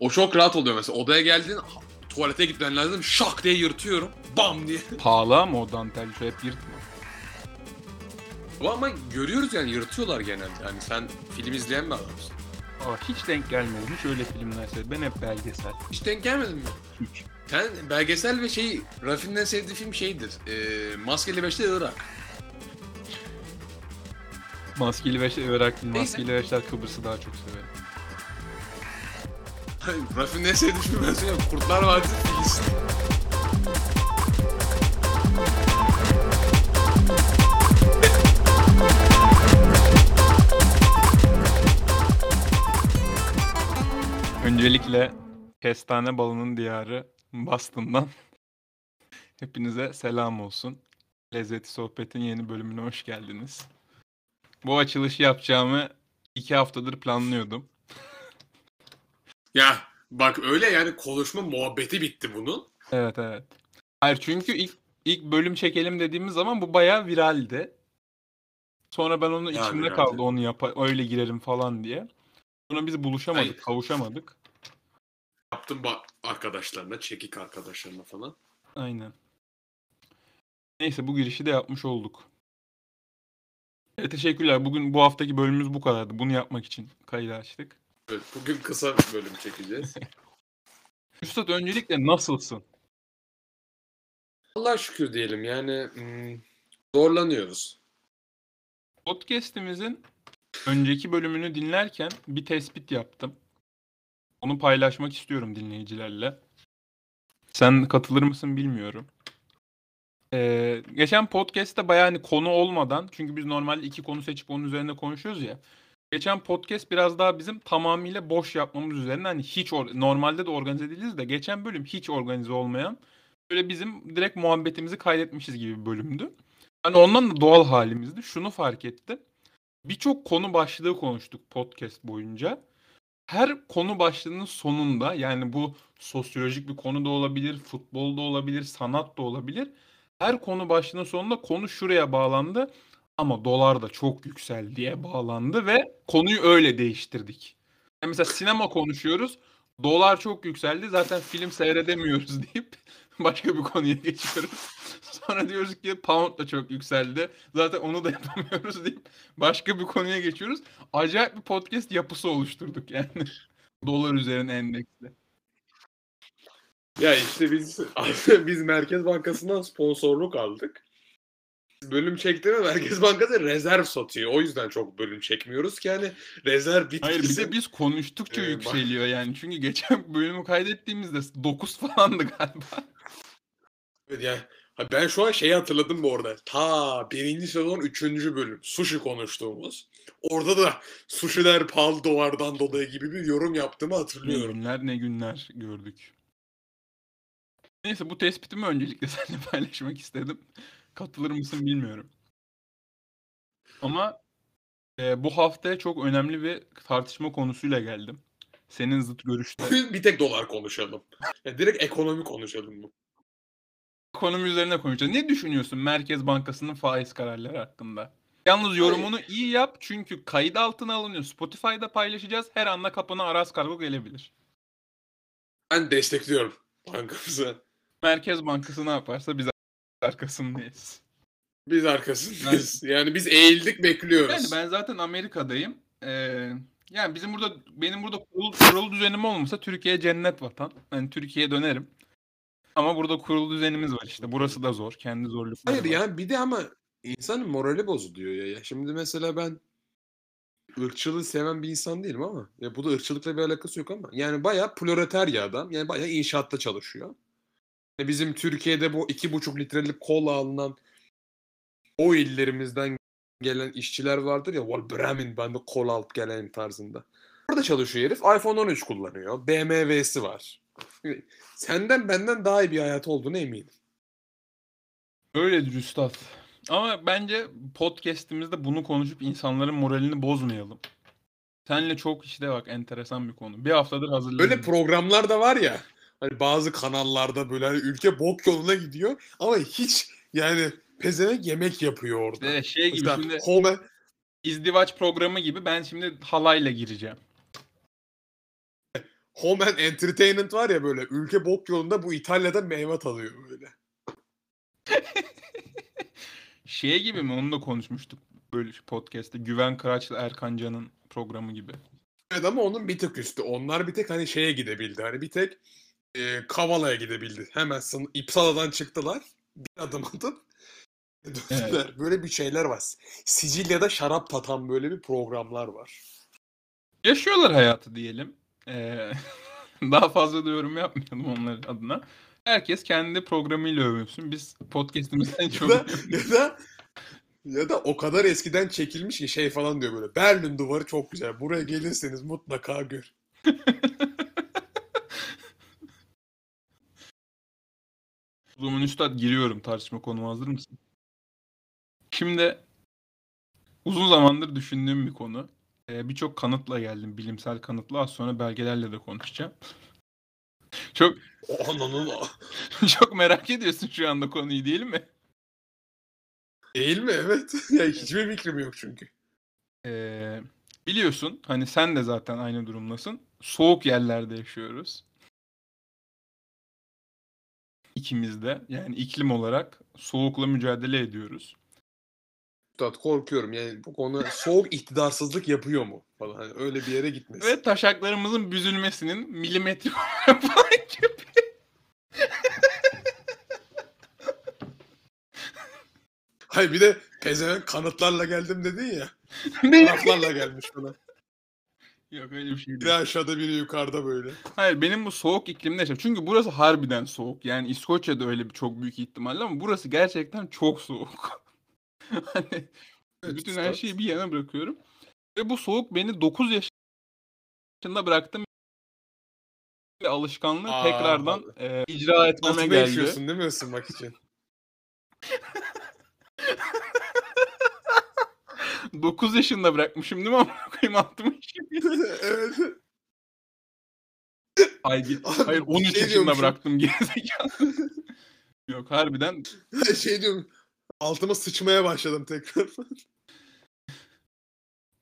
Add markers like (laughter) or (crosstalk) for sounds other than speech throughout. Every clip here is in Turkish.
O çok rahat oluyor mesela. Odaya geldin tuvalete gitmen lazım. Şak diye yırtıyorum. Bam diye. (laughs) Pahalı ama o dantel şu hep yırtma. Ama, ama görüyoruz yani yırtıyorlar genelde. Yani sen film izleyen bir adamsın. Aa, hiç denk gelmedim. Hiç öyle filmler seyredim. Ben hep belgesel. Hiç denk gelmedin mi? Hiç. Sen belgesel ve şey, Rafin'in en sevdiği film şeydir. E, Maskeli Beş'te Irak. Maskeli Beşler Irak değil. Maskeli Beşler Kıbrıs'ı daha çok severim. Rafin'in en sevdiği film ben. Kurtlar Vadisi Filistin. Öncelikle Kestane Balının Diyarı Boston'dan hepinize selam olsun. Lezzeti Sohbet'in yeni bölümüne hoş geldiniz. Bu açılışı yapacağımı iki haftadır planlıyordum. Ya bak öyle yani konuşma muhabbeti bitti bunun. Evet evet. Hayır çünkü ilk ilk bölüm çekelim dediğimiz zaman bu bayağı viraldi. Sonra ben onu Ya içimde kaldı onu yap öyle girelim falan diye. Sonra biz buluşamadık, Hayır. kavuşamadık. Yaptım bak arkadaşlarına, çekik arkadaşlarına falan. Aynen. Neyse bu girişi de yapmış olduk. Evet, teşekkürler. Bugün bu haftaki bölümümüz bu kadardı. Bunu yapmak için kaydı açtık. Evet, bugün kısa bir bölüm çekeceğiz. (laughs) Üstad öncelikle nasılsın? Allah'a şükür diyelim yani hmm, zorlanıyoruz. Podcast'imizin önceki bölümünü dinlerken bir tespit yaptım. Onu paylaşmak istiyorum dinleyicilerle. Sen katılır mısın bilmiyorum. Ee, geçen podcast'te bayağı hani konu olmadan çünkü biz normalde iki konu seçip onun üzerine konuşuyoruz ya. Geçen podcast biraz daha bizim tamamıyla boş yapmamız üzerine hani hiç or- normalde de organize değiliz de geçen bölüm hiç organize olmayan böyle bizim direkt muhabbetimizi kaydetmişiz gibi bir bölümdü. Hani ondan da doğal halimizdi. Şunu fark ettim. Birçok konu başlığı konuştuk podcast boyunca. Her konu başlığının sonunda yani bu sosyolojik bir konu da olabilir, futbol da olabilir, sanat da olabilir. Her konu başlığının sonunda konu şuraya bağlandı ama dolar da çok yüksel diye bağlandı ve konuyu öyle değiştirdik. Yani mesela sinema konuşuyoruz. Dolar çok yükseldi. Zaten film seyredemiyoruz (laughs) deyip başka bir konuya geçiyoruz. (laughs) Sonra diyoruz ki pound da çok yükseldi. Zaten onu da (laughs) yapamıyoruz deyip başka bir konuya geçiyoruz. Acayip bir podcast yapısı oluşturduk yani. Dolar üzerine endeksli. Ya işte biz biz Merkez Bankası'ndan sponsorluk aldık. Bölüm çekti ve Merkez Bankası rezerv satıyor. O yüzden çok bölüm çekmiyoruz ki hani rezerv bitmesin. Hayır bir de biz konuştukça Ee, yükseliyor yani. Çünkü geçen bölümü kaydettiğimizde 9 falandı galiba. Evet yani ben şu an şeyi hatırladım bu arada. Ta birinci sezon üçüncü bölüm. Sushi konuştuğumuz. Orada da sushiler pahalı dolardan dolayı gibi bir yorum yaptığımı Ne hatırlıyorum. günler ne günler gördük. Neyse bu tespitimi öncelikle (laughs) seninle paylaşmak istedim. Katılır mısın bilmiyorum. Ama e, bu haftaya çok önemli bir tartışma konusuyla geldim. Senin zıt görüşte. (laughs) Bir tek dolar konuşalım. Ya direkt ekonomi konuşalım bu. Ekonomi üzerine konuşacağız. Ne düşünüyorsun Merkez Bankası'nın faiz kararları hakkında? Yalnız yorumunu iyi yap çünkü kayıt altına alınıyor. Spotify'da paylaşacağız. Her anda kapına Aras Kargo gelebilir. Ben destekliyorum bankamızı. Merkez Bankası ne yaparsa biz arkasındayız. Biz arkasındayız. Yani biz eğildik bekliyoruz. Yani ben zaten Amerika'dayım. Ee, yani bizim burada benim burada kurul, kurul düzenim olmasa Türkiye cennet vatan. Ben Türkiye'ye dönerim. Ama burada kurul düzenimiz var işte. Burası da zor. Kendi zorlukları Hayır var. yani bir de ama insanın morali bozuluyor ya. ya. Şimdi mesela ben ırkçılığı seven bir insan değilim ama ya bu da ırkçılıkla bir alakası yok ama yani bayağı proletarya adam. Yani bayağı inşaatta çalışıyor. Bizim Türkiye'de bu iki buçuk litrelik kola alınan o illerimizden gelen işçiler vardır ya Bremen ben de kola alıp gelen tarzında. Orada çalışıyor herif. iPhone 13 kullanıyor. BMW'si var. Senden benden daha iyi bir hayat olduğunu eminim. Öyledir üstad. Ama bence podcast'imizde bunu konuşup insanların moralini bozmayalım. Senle çok işte bak enteresan bir konu. Bir haftadır hazırladım. Böyle programlar da var ya. Hani bazı kanallarda böyle hani ülke bok yoluna gidiyor ama hiç yani pezevenk yemek yapıyor orada. İşte şey gibi Mesela şimdi Home izdivaç programı gibi ben şimdi halayla gireceğim. Home and Entertainment var ya böyle ülke bok yolunda bu İtalya'da meyve alıyor böyle. (laughs) Şey gibi mi? Onu da konuşmuştuk böyle podcast'te. Güven Kıraç'la Erkan Can'ın programı gibi. Evet ama onun bir tık üstü. Onlar bir tek hani şeye gidebildi. Hani bir tek e, Kavala'ya gidebildi. Hemen sın İpsala'dan çıktılar. Bir adım atıp (laughs) döndüler. Böyle bir şeyler var. Sicilya'da şarap tatan böyle bir programlar var. Yaşıyorlar hayatı diyelim. Ee, (laughs) daha fazla da yorum yapmayalım onların adına. Herkes kendi programıyla övünsün. Biz podcast'imizden Ya çok... da, ya da ya da o kadar eskiden çekilmiş ki şey falan diyor böyle. Berlin duvarı çok güzel. Buraya gelirseniz mutlaka gör. (laughs) Zaman Üstad giriyorum tartışma konuma hazır mısın? Şimdi uzun zamandır düşündüğüm bir konu. Ee, Birçok kanıtla geldim. Bilimsel kanıtla. Az sonra belgelerle de konuşacağım. Çok Ananın (laughs) çok merak ediyorsun şu anda konuyu değil mi? değil mi? Evet. (laughs) ya hiçbir fikrim yok çünkü. Ee, biliyorsun hani sen de zaten aynı durumdasın. Soğuk yerlerde yaşıyoruz. İkimiz de yani iklim olarak soğukla mücadele ediyoruz. Üstad korkuyorum yani bu konu soğuk iktidarsızlık yapıyor mu falan hani öyle bir yere gitmesin. Ve taşaklarımızın büzülmesinin milimetrik olarak falan gibi. Hayır bir de pezevenk kanıtlarla geldim dedin ya. Kanıtlarla gelmiş bana. Yok öyle bir şey Biri değil. aşağıda biri yukarıda böyle. Hayır benim bu soğuk iklimde yaşam. Çünkü burası harbiden soğuk. Yani İskoçya'da öyle bir çok büyük ihtimalle ama burası gerçekten çok soğuk. (laughs) hani Evet, bütün her şeyi bir yana bırakıyorum. Ve bu soğuk beni 9 yaşında bıraktım. Bir alışkanlığı Aa, tekrardan e, icra etmeme Altında geldi. yaşıyorsun değil mi ısınmak için? (laughs) 9 yaşında bırakmışım değil mi? (laughs) Amına koyayım altıma işim. evet. Hayır, Abi, hayır 13 şey yaşında diyormuşum. bıraktım gerizekalı. (laughs) Yok harbiden Şey diyorum. Altıma sıçmaya başladım tekrar.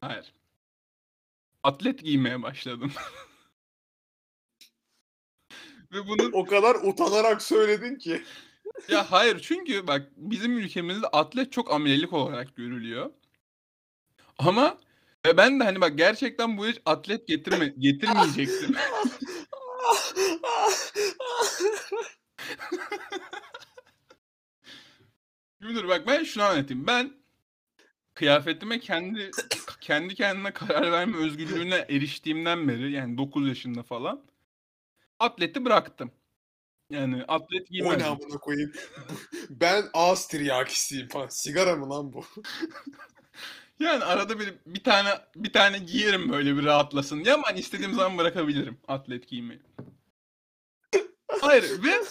hayır. Atlet giymeye başladım. (laughs) Ve bunu o kadar utanarak söyledin ki. ya hayır çünkü bak bizim ülkemizde atlet çok amelelik olarak görülüyor. Ama ve ben de hani bak gerçekten bu hiç atlet getirme getirmeyecektim. (laughs) Şimdi dur bak ben şunu anlatayım. Ben kıyafetime kendi kendi kendime karar verme özgürlüğüne eriştiğimden beri yani 9 yaşında falan atleti bıraktım. Yani atlet o ne giymezdim. amına koyayım. Ben ağız tiryakisiyim falan. Sigara mı lan bu? (laughs) Yani arada bir bir tane bir tane giyerim böyle bir rahatlasın. Ya ama hani istediğim zaman bırakabilirim atlet giymeyi. Hayır ve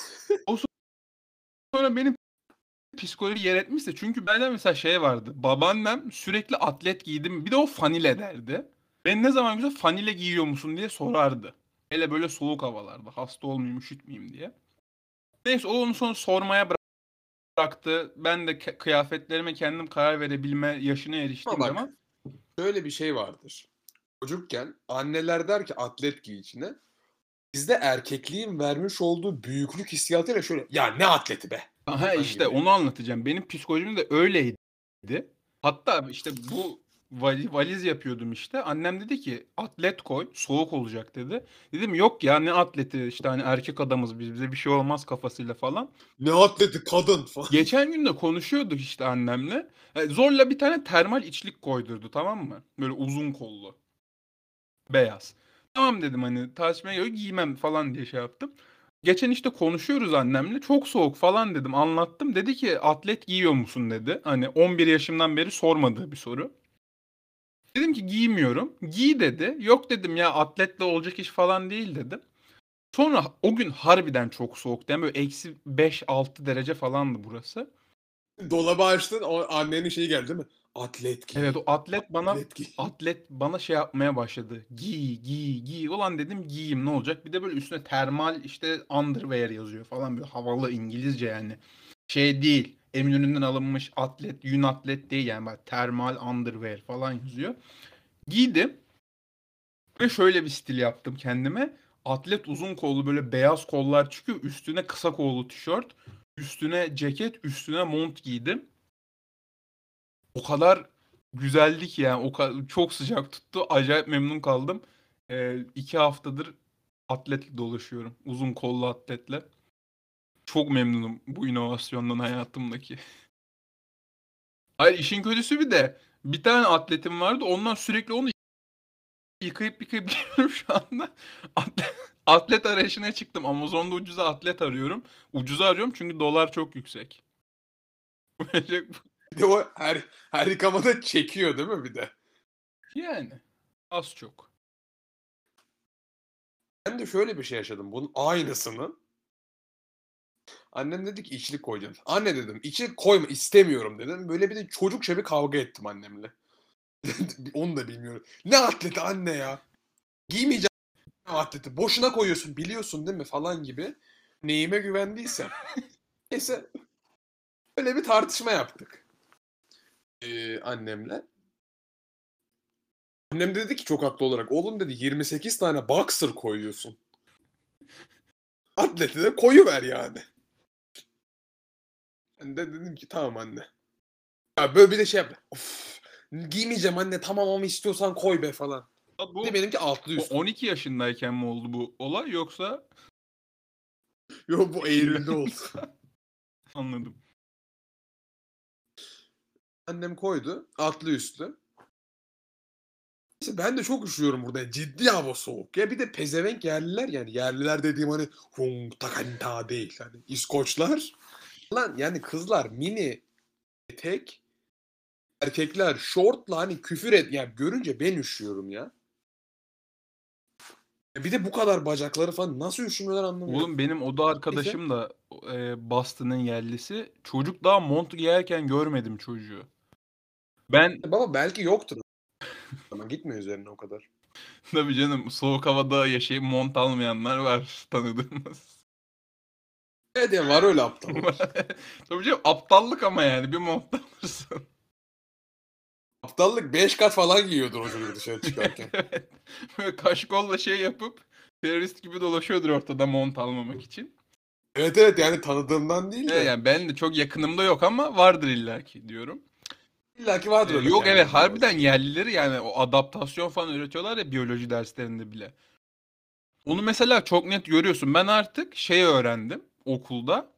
o sonra benim psikoloji yer etmişse çünkü bende mesela şey vardı. Babaannem sürekli atlet giydim. Bir de o fanile derdi. Ben ne zaman güzel fanile giyiyor musun diye sorardı. Hele böyle soğuk havalarda hasta olmayayım üşütmeyeyim diye. Neyse onu sonra sormaya bıra- bıraktı. Ben de kıyafetlerime kendim karar verebilme yaşına eriştiğim Ama bak, zaman Şöyle bir şey vardır. Çocukken anneler der ki atlet giy içine. Bizde erkekliğin vermiş olduğu büyüklük hissiyatıyla şöyle ya ne atleti be. Aha işte gibi. onu anlatacağım. Benim psikolojim de öyleydi. Hatta işte bu vali- valiz yapıyordum işte. Annem dedi ki atlet koy soğuk olacak dedi. Dedim yok ya ne atleti işte hani erkek adamız biz bize bir şey olmaz kafasıyla falan. Ne atleti kadın falan. Geçen gün de konuşuyorduk işte annemle. E, zorla bir tane termal içlik koydurdu tamam mı? Böyle uzun kollu. Beyaz. Tamam dedim hani tartışmaya göre giymem falan diye şey yaptım. Geçen işte konuşuyoruz annemle. Çok soğuk falan dedim. Anlattım. Dedi ki atlet giyiyor musun dedi. Hani 11 yaşımdan beri sormadığı bir soru. Dedim ki giymiyorum. Giy dedi. Yok dedim ya atletle olacak iş falan değil dedim. Sonra o gün harbiden çok soğuktu. Yani böyle eksi 5-6 derece falandı burası. Dolabı açtın o annenin şeyi geldi değil mi? Atlet giy. Evet o atlet bana Atlet giy. atlet bana şey yapmaya başladı. Giy giy giy. Ulan dedim giyeyim ne olacak? Bir de böyle üstüne termal işte underwear yazıyor falan böyle havalı İngilizce yani. Şey değil. Eminönü'nden alınmış atlet, yün atlet değil yani böyle termal underwear falan yazıyor. Giydim. Ve şöyle bir stil yaptım kendime. Atlet uzun kollu böyle beyaz kollar çıkıyor. Üstüne kısa kollu tişört. Üstüne ceket, üstüne mont giydim. O kadar güzeldi ki yani. O kadar, çok sıcak tuttu. Acayip memnun kaldım. Ee, iki haftadır atletle dolaşıyorum. Uzun kollu atletle. Çok memnunum bu inovasyondan hayatımdaki. Hayır işin kötüsü bir de bir tane atletim vardı. Ondan sürekli onu yıkayıp yıkayıp (laughs) giyiyorum şu anda. Atlet, atlet arayışına çıktım. Amazon'da ucuza atlet arıyorum. Ucuza arıyorum çünkü dolar çok yüksek. Bir de o her, her yıkamada çekiyor değil mi bir de? yani az çok. Ben de şöyle bir şey yaşadım. Bunun aynısını. Annem dedi ki içlik koyacaksın. Anne dedim içlik koyma istemiyorum dedim. Böyle bir de çocukça bir kavga ettim annemle. (laughs) Onu da bilmiyorum. Ne atleti anne ya? Giymeyeceğim (laughs) atleti. Boşuna koyuyorsun biliyorsun değil mi falan gibi. Neyime güvendiysem. Neyse. Öyle bir tartışma yaptık. Ee, annemle. Annem dedi ki çok haklı olarak. Oğlum dedi 28 tane boxer koyuyorsun. (laughs) Atleti de koyuver yani. Ben de dedim ki tamam anne. Ya böyle bir de şey yaptı. Of, giymeyeceğim anne tamam ama istiyorsan koy be falan. Bu, Bir de benimki altlı bu üstü. 12 yaşındayken mi oldu bu olay yoksa Yok bu Eylül'de oldu. (laughs) anladım. Annem koydu. Altlı üstlü. İşte ben de çok üşüyorum burada. Ciddi hava soğuk. Ya bir de pezevenk yerliler yani. Yerliler dediğim hani hung takanta değil. Hani İskoçlar. Lan yani kızlar mini etek erkekler şortla hani küfür et. Yani görünce ben üşüyorum ya. Bir de bu kadar bacakları falan nasıl üşümüyorlar anlamıyorum. Oğlum benim oda arkadaşım da e, Boston'ın yerlisi. Çocuk daha mont giyerken görmedim çocuğu. Ben Baba belki yoktur. Ama gitmiyor üzerine o kadar. tabii canım soğuk havada yaşayıp mont almayanlar var tanıdığımız. Evet ya var öyle aptal. (laughs) tabii canım aptallık ama yani bir mont alırsın. Aptallık 5 kat falan giyiyordur o çocuk dışarı (laughs) çıkarken. evet. Böyle kaş kolla şey yapıp terörist gibi dolaşıyordur ortada mont almamak için. evet evet yani tanıdığımdan değil de. Evet, yani ben de çok yakınımda yok ama vardır illaki diyorum. İlla ki vardır Ee, öyle Yok kendine evet harbiden yerlileri yani o adaptasyon falan öğretiyorlar ya biyoloji derslerinde bile. Onu mesela çok net görüyorsun. Ben artık şey öğrendim okulda.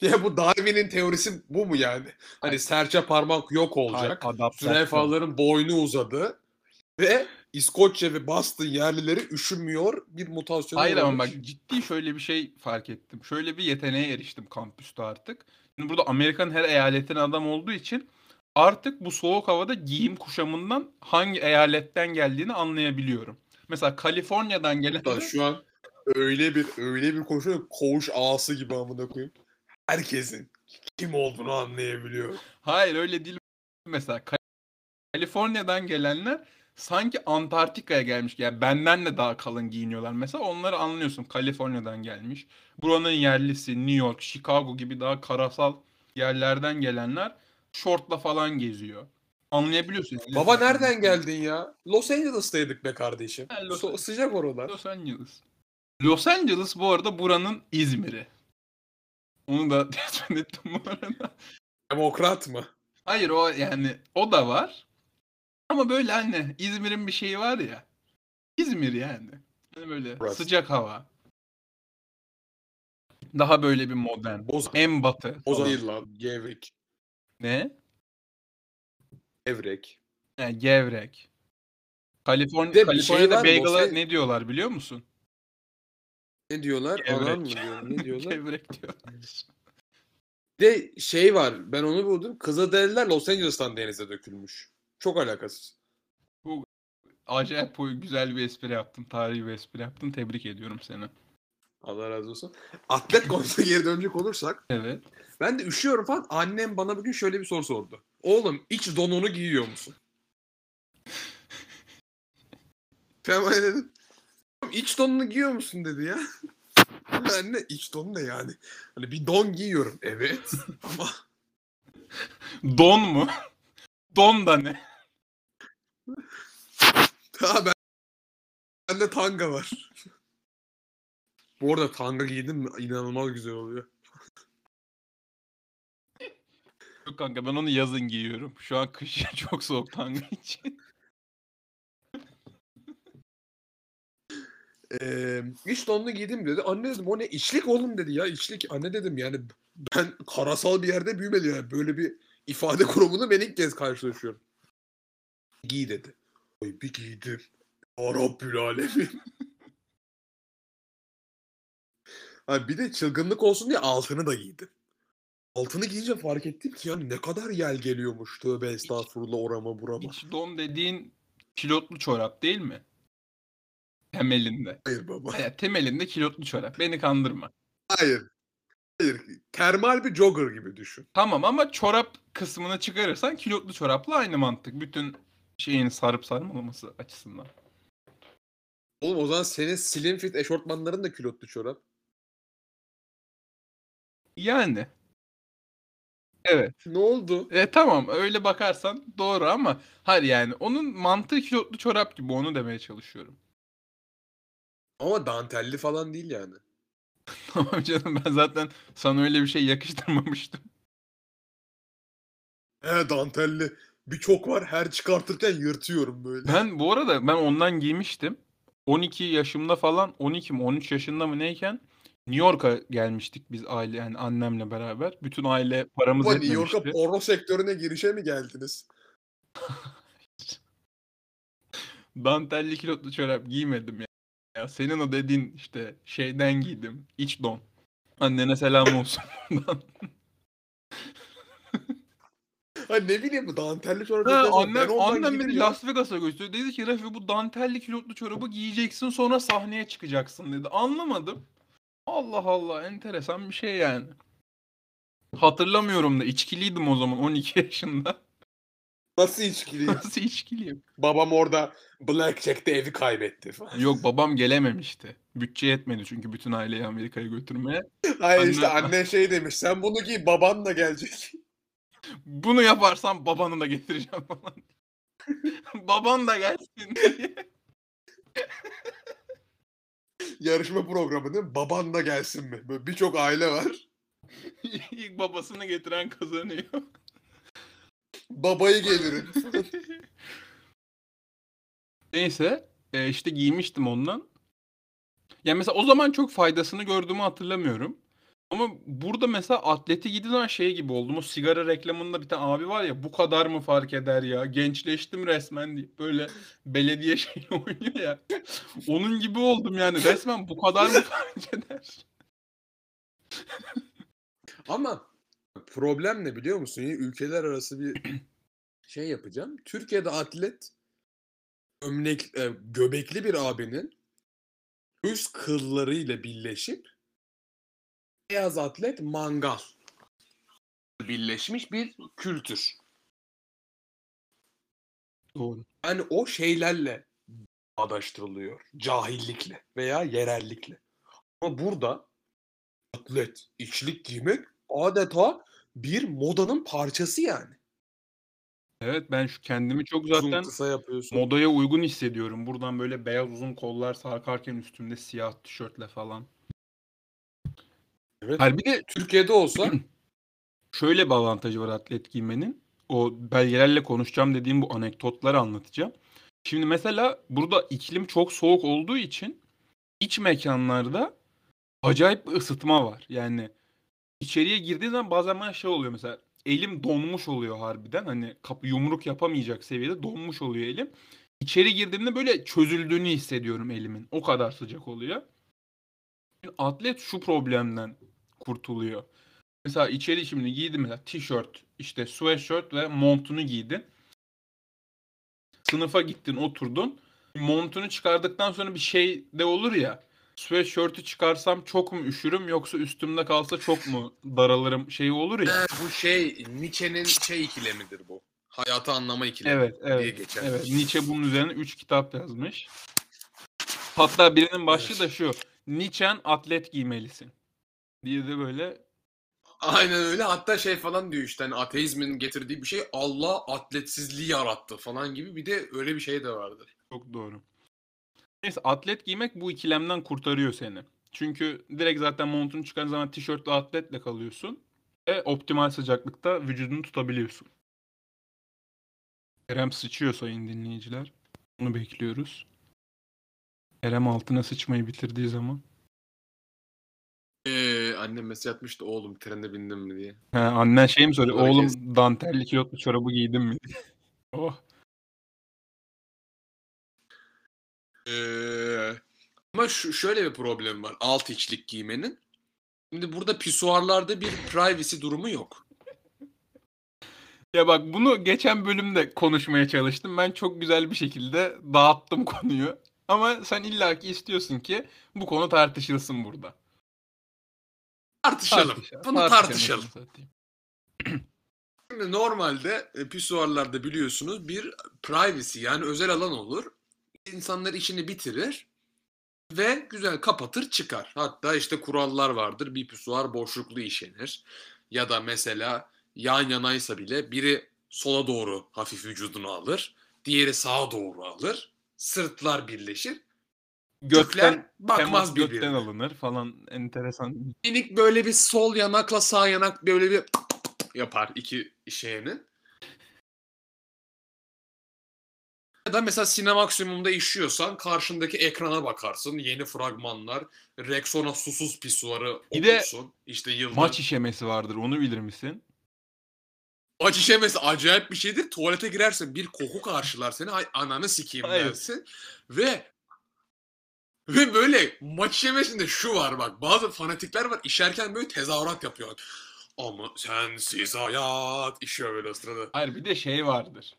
Ya bu Darwin'in teorisi bu mu yani? Hani serçe parmak yok olacak. Zürafaların boynu uzadı. Ve İskoçya ve Boston yerlileri üşümüyor bir mutasyon Hayır ama bak ciddi şöyle bir şey fark ettim. Şöyle bir yeteneğe eriştim kampüste artık. Şimdi burada Amerika'nın her eyaletine adam olduğu için artık bu soğuk havada giyim kuşamından hangi eyaletten geldiğini anlayabiliyorum. Mesela Kaliforniya'dan gelen şu an öyle bir öyle bir konuşuyor koğuş ağası gibi amına koyayım. Herkesin kim olduğunu anlayabiliyor. Hayır öyle değil. Mesela Ka- Kaliforniya'dan gelenler sanki Antarktika'ya gelmiş. Yani benden de daha kalın giyiniyorlar. Mesela onları anlıyorsun. Kaliforniya'dan gelmiş. Buranın yerlisi New York, Chicago gibi daha karasal yerlerden gelenler şortla falan geziyor. Anlayabiliyorsun. Baba nereden geldin ya? Los Angeles'taydık be kardeşim. Ha, Los- So- sıcak oralar. Los Angeles. Los Angeles bu arada buranın İzmir'i. Onu da (laughs) tespit ettim bu arada. Demokrat mı? Hayır o yani o da var. Ama böyle hani İzmir'in bir şeyi var ya. İzmir yani. Hani böyle Burası. sıcak hava. Daha böyle bir modern. Boz En batı. Boz değil lan. Gevrek. Ne? Gevrek. Yani gevrek. De bir şey bagel'a ne diyorlar biliyor musun? Ne diyorlar? Gevrek. Anan mı diyor? Ne (laughs) diyorlar? gevrek diyorlar. De şey var. Ben onu buldum. Kızılderililer Los Angeles'tan denize dökülmüş. Çok alakasız. Acayip bu- güzel bir espri yaptın. Tarihi bir espri yaptın. Tebrik ediyorum seni. Allah razı olsun. Atlet konusuna geri dönecek olursak. Evet. Ben de üşüyorum falan. Annem bana bugün şöyle bir soru sordu. Oğlum iç donunu giyiyor musun? Ben bana dedim. "Oğlum, İç donunu giyiyor musun dedi ya. (laughs) Anne iç don ne yani? Hani bir don giyiyorum. Evet. (laughs) Ama Don mu? Don da ne? (laughs) daha ben bende tanga var. Bu arada tanga giydim mi inanılmaz güzel oluyor. Yok kanka ben onu yazın giyiyorum. Şu an kış çok soğuk tanga için. Ee, iç donlu giydim dedi. Anne dedim o ne içlik oğlum dedi ya içlik. Anne dedim yani ben karasal bir yerde büyümedim yani. Böyle bir ifade (laughs) kurumunu ben ilk kez karşılaşıyorum. Giy dedi. Oy bir giydim. Ya alemin. (laughs) ha, bir de çılgınlık olsun diye altını da giydim. Altını giyince fark ettim ki yani ne kadar yel geliyormuş. Tövbe estağfurullah orama burama. İç don dediğin kilotlu çorap değil mi? Temelinde. Hayır baba. Ya, temelinde kilotlu çorap. Beni kandırma. Hayır. Hayır. Termal bir jogger gibi düşün. Tamam ama çorap kısmını çıkarırsan kilotlu çorapla aynı mantık. Bütün şeyin sarıp sarmalaması açısından. Oğlum o zaman senin slim fit eşortmanların da külotlu çorap. Yani. Evet. Ne oldu? E tamam öyle bakarsan doğru ama hayır yani onun mantığı kilotlu çorap gibi onu demeye çalışıyorum. Ama dantelli falan değil yani. (laughs) Tamam canım ben zaten sana öyle bir şey yakıştırmamıştım. He dantelli. Birçok var her çıkartırken yırtıyorum böyle. Ben bu arada ben ondan giymiştim. 12 yaşımda falan 12 mi 13 yaşında mı neyken New York'a gelmiştik biz aile yani annemle beraber. Bütün aile paramız Ama New York'a porno sektörüne girişe mi geldiniz? (laughs) Dantelli kilotlu çorap giymedim ya. Senin o dediğin işte şeyden giydim. İç don. Annene selam olsun. (laughs) Ha ne bileyim bu dantelli çorap. Ha, annem, annem beni. Las Vegas'a götürdü. Dedi ki Refi bu dantelli kilotlu çorabı giyeceksin sonra sahneye çıkacaksın dedi. Anlamadım. Allah Allah enteresan bir şey yani. Hatırlamıyorum da içkiliydim o zaman 12 yaşında. Nasıl içkili? (laughs) Nasıl içkiliyim? Babam orada Blackjack'te evi kaybetti falan. Yok babam gelememişti. Bütçe yetmedi çünkü bütün aileyi Amerika'ya götürmeye. Hayır Anne- işte annen şey demiş sen bunu giy baban da gelecek. (laughs) Bunu yaparsam babanı da getireceğim falan. (laughs) Baban da gelsin diye. Yarışma programı değil mi? Baban da gelsin mi? Böyle birçok aile var. İlk babasını getiren kazanıyor. Babayı gelirin. (laughs) Neyse e, işte giymiştim ondan. Yani mesela o zaman çok faydasını gördüğümü hatırlamıyorum. Ama burada mesela atleti giydiğim zaman şey gibi oldum. O sigara reklamında bir tane abi var ya bu kadar mı fark eder ya? Gençleştim resmen deyip böyle belediye (laughs) şeyi oynuyor ya. Onun gibi oldum yani resmen bu kadar mı fark eder? Ama problem ne biliyor musun? Yine ülkeler arası bir (clears throat) şey yapacağım. Türkiye'de atlet gömlek, e, göbekli bir abinin üst kıllarıyla birleşip beyaz atlet mangal birleşmiş bir kültür. Doğru. Yani o şeylerle bağdaştırılıyor. Cahillikle veya yerellikle. Ama burada atlet, içlik giymek adeta bir modanın parçası yani. Evet ben şu kendimi çok Uzun zaten kısa yapıyorsun. modaya uygun hissediyorum. Buradan böyle beyaz uzun kollar sarkarken üstümde siyah tişörtle falan. Evet. Hayır bir de Türkiye'de olsa (clears throat) şöyle bir avantajı var atlet giymenin. O belgelerle konuşacağım dediğim bu anekdotları anlatacağım. Şimdi mesela burada iklim çok soğuk olduğu için iç mekanlarda acayip bir ısıtma var. Yani içeriye girdiğin zaman bazen bana şey oluyor mesela elim donmuş oluyor harbiden. Hani kapı yumruk yapamayacak seviyede donmuş oluyor elim. İçeri girdiğimde böyle çözüldüğünü hissediyorum elimin. O kadar sıcak oluyor. Atlet şu problemden kurtuluyor. Mesela içeri şimdi giydi mesela tişört, işte sweatshirt ve montunu giydin. Sınıfa gittin, oturdun. Montunu çıkardıktan sonra bir şey de olur ya. Sweatshirt'ü çıkarsam çok mu üşürüm yoksa üstümde kalsa çok mu daralırım şeyi olur ya. bu şey Nietzsche'nin şey ikilemidir bu. Hayatı anlama ikilemi Evet, diye evet. geçer. Evet, Nietzsche bunun üzerine 3 kitap yazmış. Hatta birinin başlığı da şu. Nietzsche'n atlet giymelisin. Diye de böyle Aynen öyle. Hatta şey falan diyor işte hani ateizmin getirdiği bir şey Allah atletsizliği yarattı falan gibi bir de öyle bir şey de vardır. Çok doğru. Neyse atlet giymek bu ikilemden kurtarıyor seni. Çünkü direkt zaten montunu çıkardığın zaman tişörtle atletle kalıyorsun. Ve optimal sıcaklıkta vücudunu tutabiliyorsun. Kerem sıçıyor sayın dinleyiciler. Bunu bekliyoruz. Kerem altına sıçmayı bitirdiği zaman. Ee, annem mesaj atmıştı oğlum trende bindim mi diye. He, annen şey mi soruyor? Oğlum dantelli kilotlu çorabı giydin mi? oh. Ee, ama şu, şöyle bir problem var alt içlik giymenin. Şimdi burada pisuarlarda bir privacy durumu yok. Ya bak bunu geçen bölümde konuşmaya çalıştım. Ben çok güzel bir şekilde dağıttım konuyu. Ama sen illaki istiyorsun ki bu konu tartışılsın burada. Tartışalım. Tartışalım. Bunu Tartışalım. Şimdi normalde e, pisuarlarda biliyorsunuz bir privacy yani özel alan olur. İnsanlar işini bitirir ve güzel kapatır çıkar. Hatta işte kurallar vardır. Bir pisuar boşluklu işenir. Ya da mesela yan yanaysa bile biri sola doğru hafif vücudunu alır. Diğeri sağa doğru alır. Sırtlar birleşir. Gökten Gökten bakmaz temas gökten birbirine. alınır falan enteresan. Minik böyle bir sol yanakla sağ yanak böyle bir yapar iki şeyinin. Ya da mesela Sinemaksimum'da işiyorsan karşındaki ekrana bakarsın. Yeni fragmanlar. Rexona susuz pisuarı Bir de okursun. İşte yılda. Maç işemesi vardır onu bilir misin? Maç işemesi acayip bir şeydir. Tuvalete girersin bir koku karşılar seni. Ay ananı sikeyim Hayır. dersin. Ve ve böyle maç işemesinde şu var bak. Bazı fanatikler var işerken böyle tezahürat yapıyor. Ama sensiz hayat işiyor böyle o sırada. Hayır bir de şey vardır.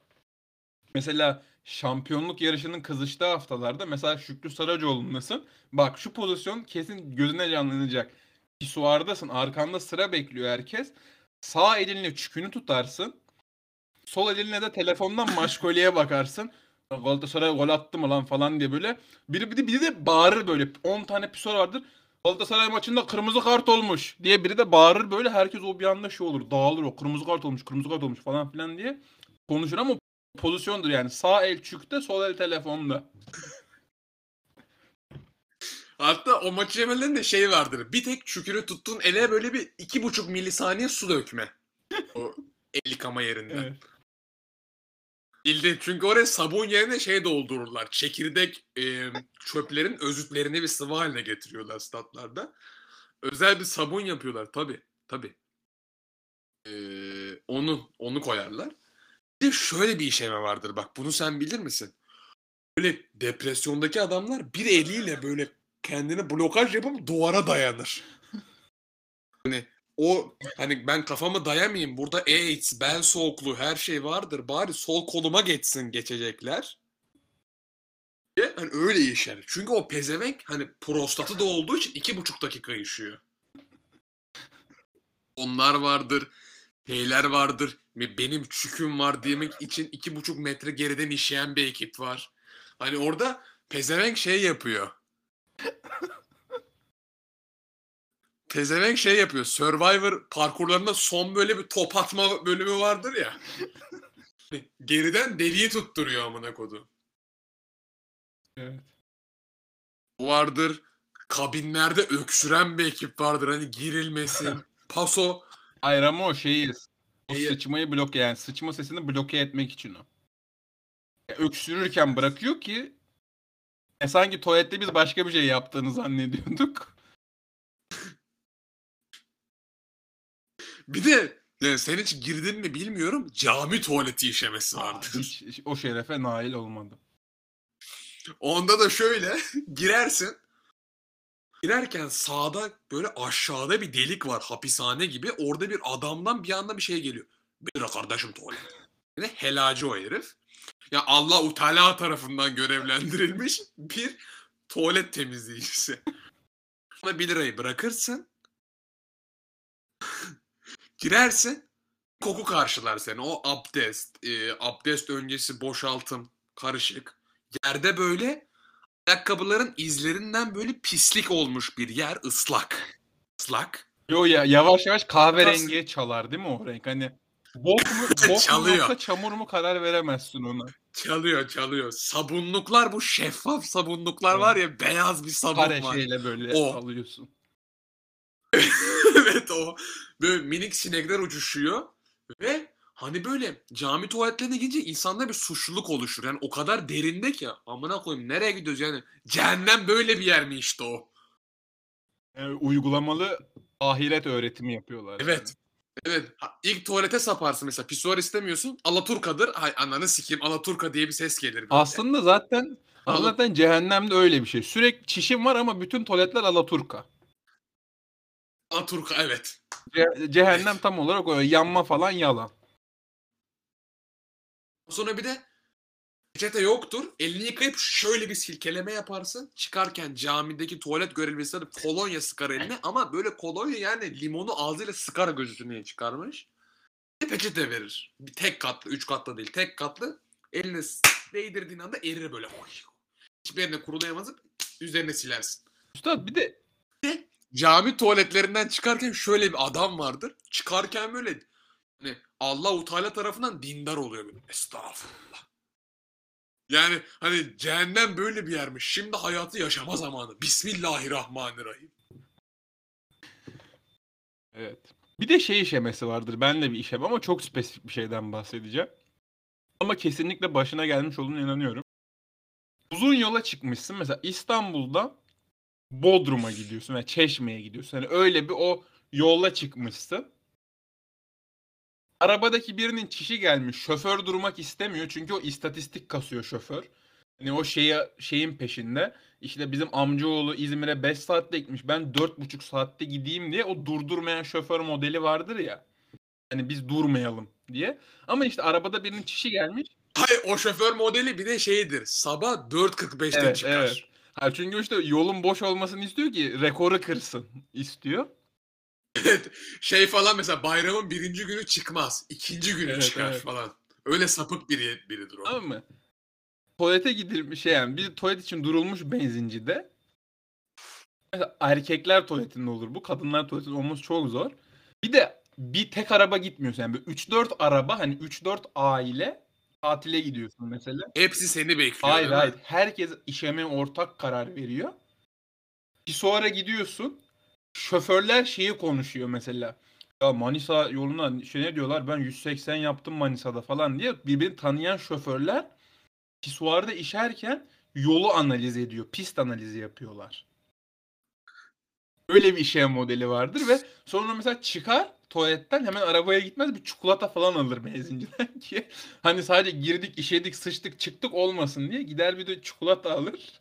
Mesela şampiyonluk yarışının kızıştığı haftalarda mesela Şükrü Saracoğlu'ndasın. Bak şu pozisyon kesin gözüne canlanacak. Pisuardasın arkanda sıra bekliyor herkes. Sağ elinle çükünü tutarsın. Sol elinle de telefondan maşkoleye bakarsın. Galatasaray gol attı mı lan falan diye böyle. Biri, biri, biri de bağırır böyle. 10 tane pisuar vardır. Galatasaray maçında kırmızı kart olmuş diye biri de bağırır böyle. Herkes o bir anda şey olur. Dağılır o. Kırmızı kart olmuş, kırmızı kart olmuş falan filan diye konuşur ama pozisyondur yani. Sağ el çükte, sol el telefonda. Hatta o maç yemelerinde şey vardır. Bir tek çükürü tuttuğun ele böyle bir iki buçuk milisaniye su dökme. O el yıkama yerinden. Evet. Bildi. Çünkü oraya sabun yerine şey doldururlar. Çekirdek e, çöplerin özütlerini bir sıvı haline getiriyorlar statlarda. Özel bir sabun yapıyorlar tabi tabi. onu onu koyarlar. Bir de şöyle bir işleme vardır bak bunu sen bilir misin? Böyle depresyondaki adamlar bir eliyle böyle kendine blokaj yapıp duvara dayanır. (laughs) Hani o hani ben kafamı dayamayayım burada AIDS, bel soğukluğu her şey vardır. Bari sol koluma geçsin geçecekler. Ve Hani öyle işler. Çünkü o pezevenk hani prostatı da olduğu için iki buçuk dakika işiyor. Onlar vardır. Şeyler vardır. Benim çüküm var demek için iki buçuk metre geriden işeyen bir ekip var. Hani orada pezevenk şey yapıyor. (laughs) Pezevenk şey yapıyor. Survivor parkurlarında son böyle bir top atma bölümü vardır ya. Hani Geriden deliği tutturuyor amına kodu. Evet. Vardır. Kabinlerde öksüren bir ekip vardır. Hani girilmesin. (laughs) Paso. Hayır ama o şeyi o Şeyi- sıçmayı bloke yani sıçma sesini bloke etmek için o. Ya öksürürken bırakıyor ki e sanki tuvalette biz başka bir şey yaptığını zannediyorduk. Bir de yani sen hiç girdin mi bilmiyorum. Cami tuvaleti işemesi. Hiç, hiç o şerefe nail olmadım. Onda da şöyle (laughs) girersin. Girerken sağda böyle aşağıda bir delik var hapishane gibi. Orada bir adamdan bir anda bir şey geliyor. Bir kardeşim tuvalet. Yani helacı o herif. Ya Allah Teala tarafından görevlendirilmiş (laughs) bir tuvalet temizleyicisi. Ona bir lirayı bırakırsın. (laughs) Girersin. Koku karşılar seni. O abdest, e, abdest öncesi boşaltım karışık. Yerde böyle ayakkabıların izlerinden böyle pislik olmuş bir yer ıslak. Islak. Yo ya yavaş yavaş kahverengiye çalar değil mi o renk? Hani Bok mu, (laughs) bok mu Çalıyor. yoksa çamur mu karar veremezsin ona. Çalıyor çalıyor. Sabunluklar bu şeffaf sabunluklar var ya beyaz bir sabun Kare var. şeyle böyle O. alıyorsun. (laughs) evet o. Böyle minik sinekler uçuşuyor. Ve hani böyle cami tuvaletlerine gidince insanda bir suçluluk oluşur. Yani o kadar derinde ki amına koyayım nereye gidiyoruz yani. Cehennem böyle bir yer mi işte o? Yani uygulamalı ahiret öğretimi yapıyorlar. Evet. Evet. Ha, İlk tuvalete saparsın mesela. Pisuar istemiyorsun. Alaturka'dır. Hay ananı sikeyim. Alaturka diye bir ses gelir. böyle. Aslında zaten Ala- zaten cehennemde öyle bir şey. Sürekli çişim var ama bütün tuvaletler alaturka. Alaturka evet. Ce- cehennem tam olarak o. Yanma falan yalan. Sonra bir de peçete yoktur. Elini yıkayıp şöyle bir silkeleme yaparsın. Çıkarken camideki tuvalet görevlisi de kolonya sıkar eline ama böyle kolonya yani limonu ağzıyla sıkar gözüne çıkarmış. Bir peçete verir. Bir tek katlı, üç katlı değil. Tek katlı. Eline değdirdiğin anda erir böyle. Hiçbir yerine kurulayamaz. Üzerine silersin. Üstad bir de Cami tuvaletlerinden çıkarken şöyle bir adam vardır. Çıkarken böyle hani Allah-u Teala tarafından dindar oluyor böyle. Estağfurullah. Yani hani cehennem böyle bir yermiş. Şimdi hayatı yaşama zamanı. Bismillahirrahmanirrahim. Evet. Bir de şey işemesi vardır. Ben de bir işem ama çok spesifik bir şeyden bahsedeceğim. Ama kesinlikle başına gelmiş olduğuna inanıyorum. Uzun yola çıkmışsın. Mesela İstanbul'da Bodrum'a gidiyorsun veya Çeşme'ye gidiyorsun. Hani öyle bir o yola çıkmışsın. Arabadaki birinin çişi gelmiş. Şoför durmak istemiyor. Çünkü o istatistik kasıyor şoför. Hani o şeye, şeyin peşinde. İşte bizim amcaoğlu İzmir'e 5 saatte gitmiş. Ben 4,5 saatte gideyim diye o durdurmayan şoför modeli vardır ya. Hani biz durmayalım diye. Ama işte arabada birinin çişi gelmiş. Hayır o şoför modeli bir de şeydir. Sabah 4.45'te Evet, çıkar. evet. Ha, çünkü işte yolun boş olmasını istiyor ki rekoru kırsın istiyor. Evet. Şey falan mesela bayramın birinci günü çıkmaz. ikinci günü Evet, çıkar evet. falan. Öyle sapık biri, biridir o. Tamam mı? Tuvalete gidilmiş şey yani bir tuvalet için durulmuş benzincide. Mesela erkekler tuvaletinde olur bu. Kadınlar tuvaletinde olması çok zor. Bir de bir tek araba gitmiyorsun. Yani böyle 3-4 araba hani 3-4 aile tatile gidiyorsun mesela. Hepsi seni bekliyor. Hayır hayır. Herkes işeme ortak karar veriyor. Pisuara gidiyorsun. Şoförler şeyi konuşuyor mesela. Ya Manisa yoluna şey ne diyorlar ben 180 yaptım Manisa'da falan diye birbirini tanıyan şoförler pisuarda işerken yolu analiz ediyor. Pist analizi yapıyorlar. Öyle bir işlem modeli vardır ve sonra mesela çıkar tuvaletten hemen arabaya gitmez bir çikolata falan alır benzinciden (laughs) ki hani sadece girdik işedik sıçtık çıktık olmasın diye gider bir de çikolata alır.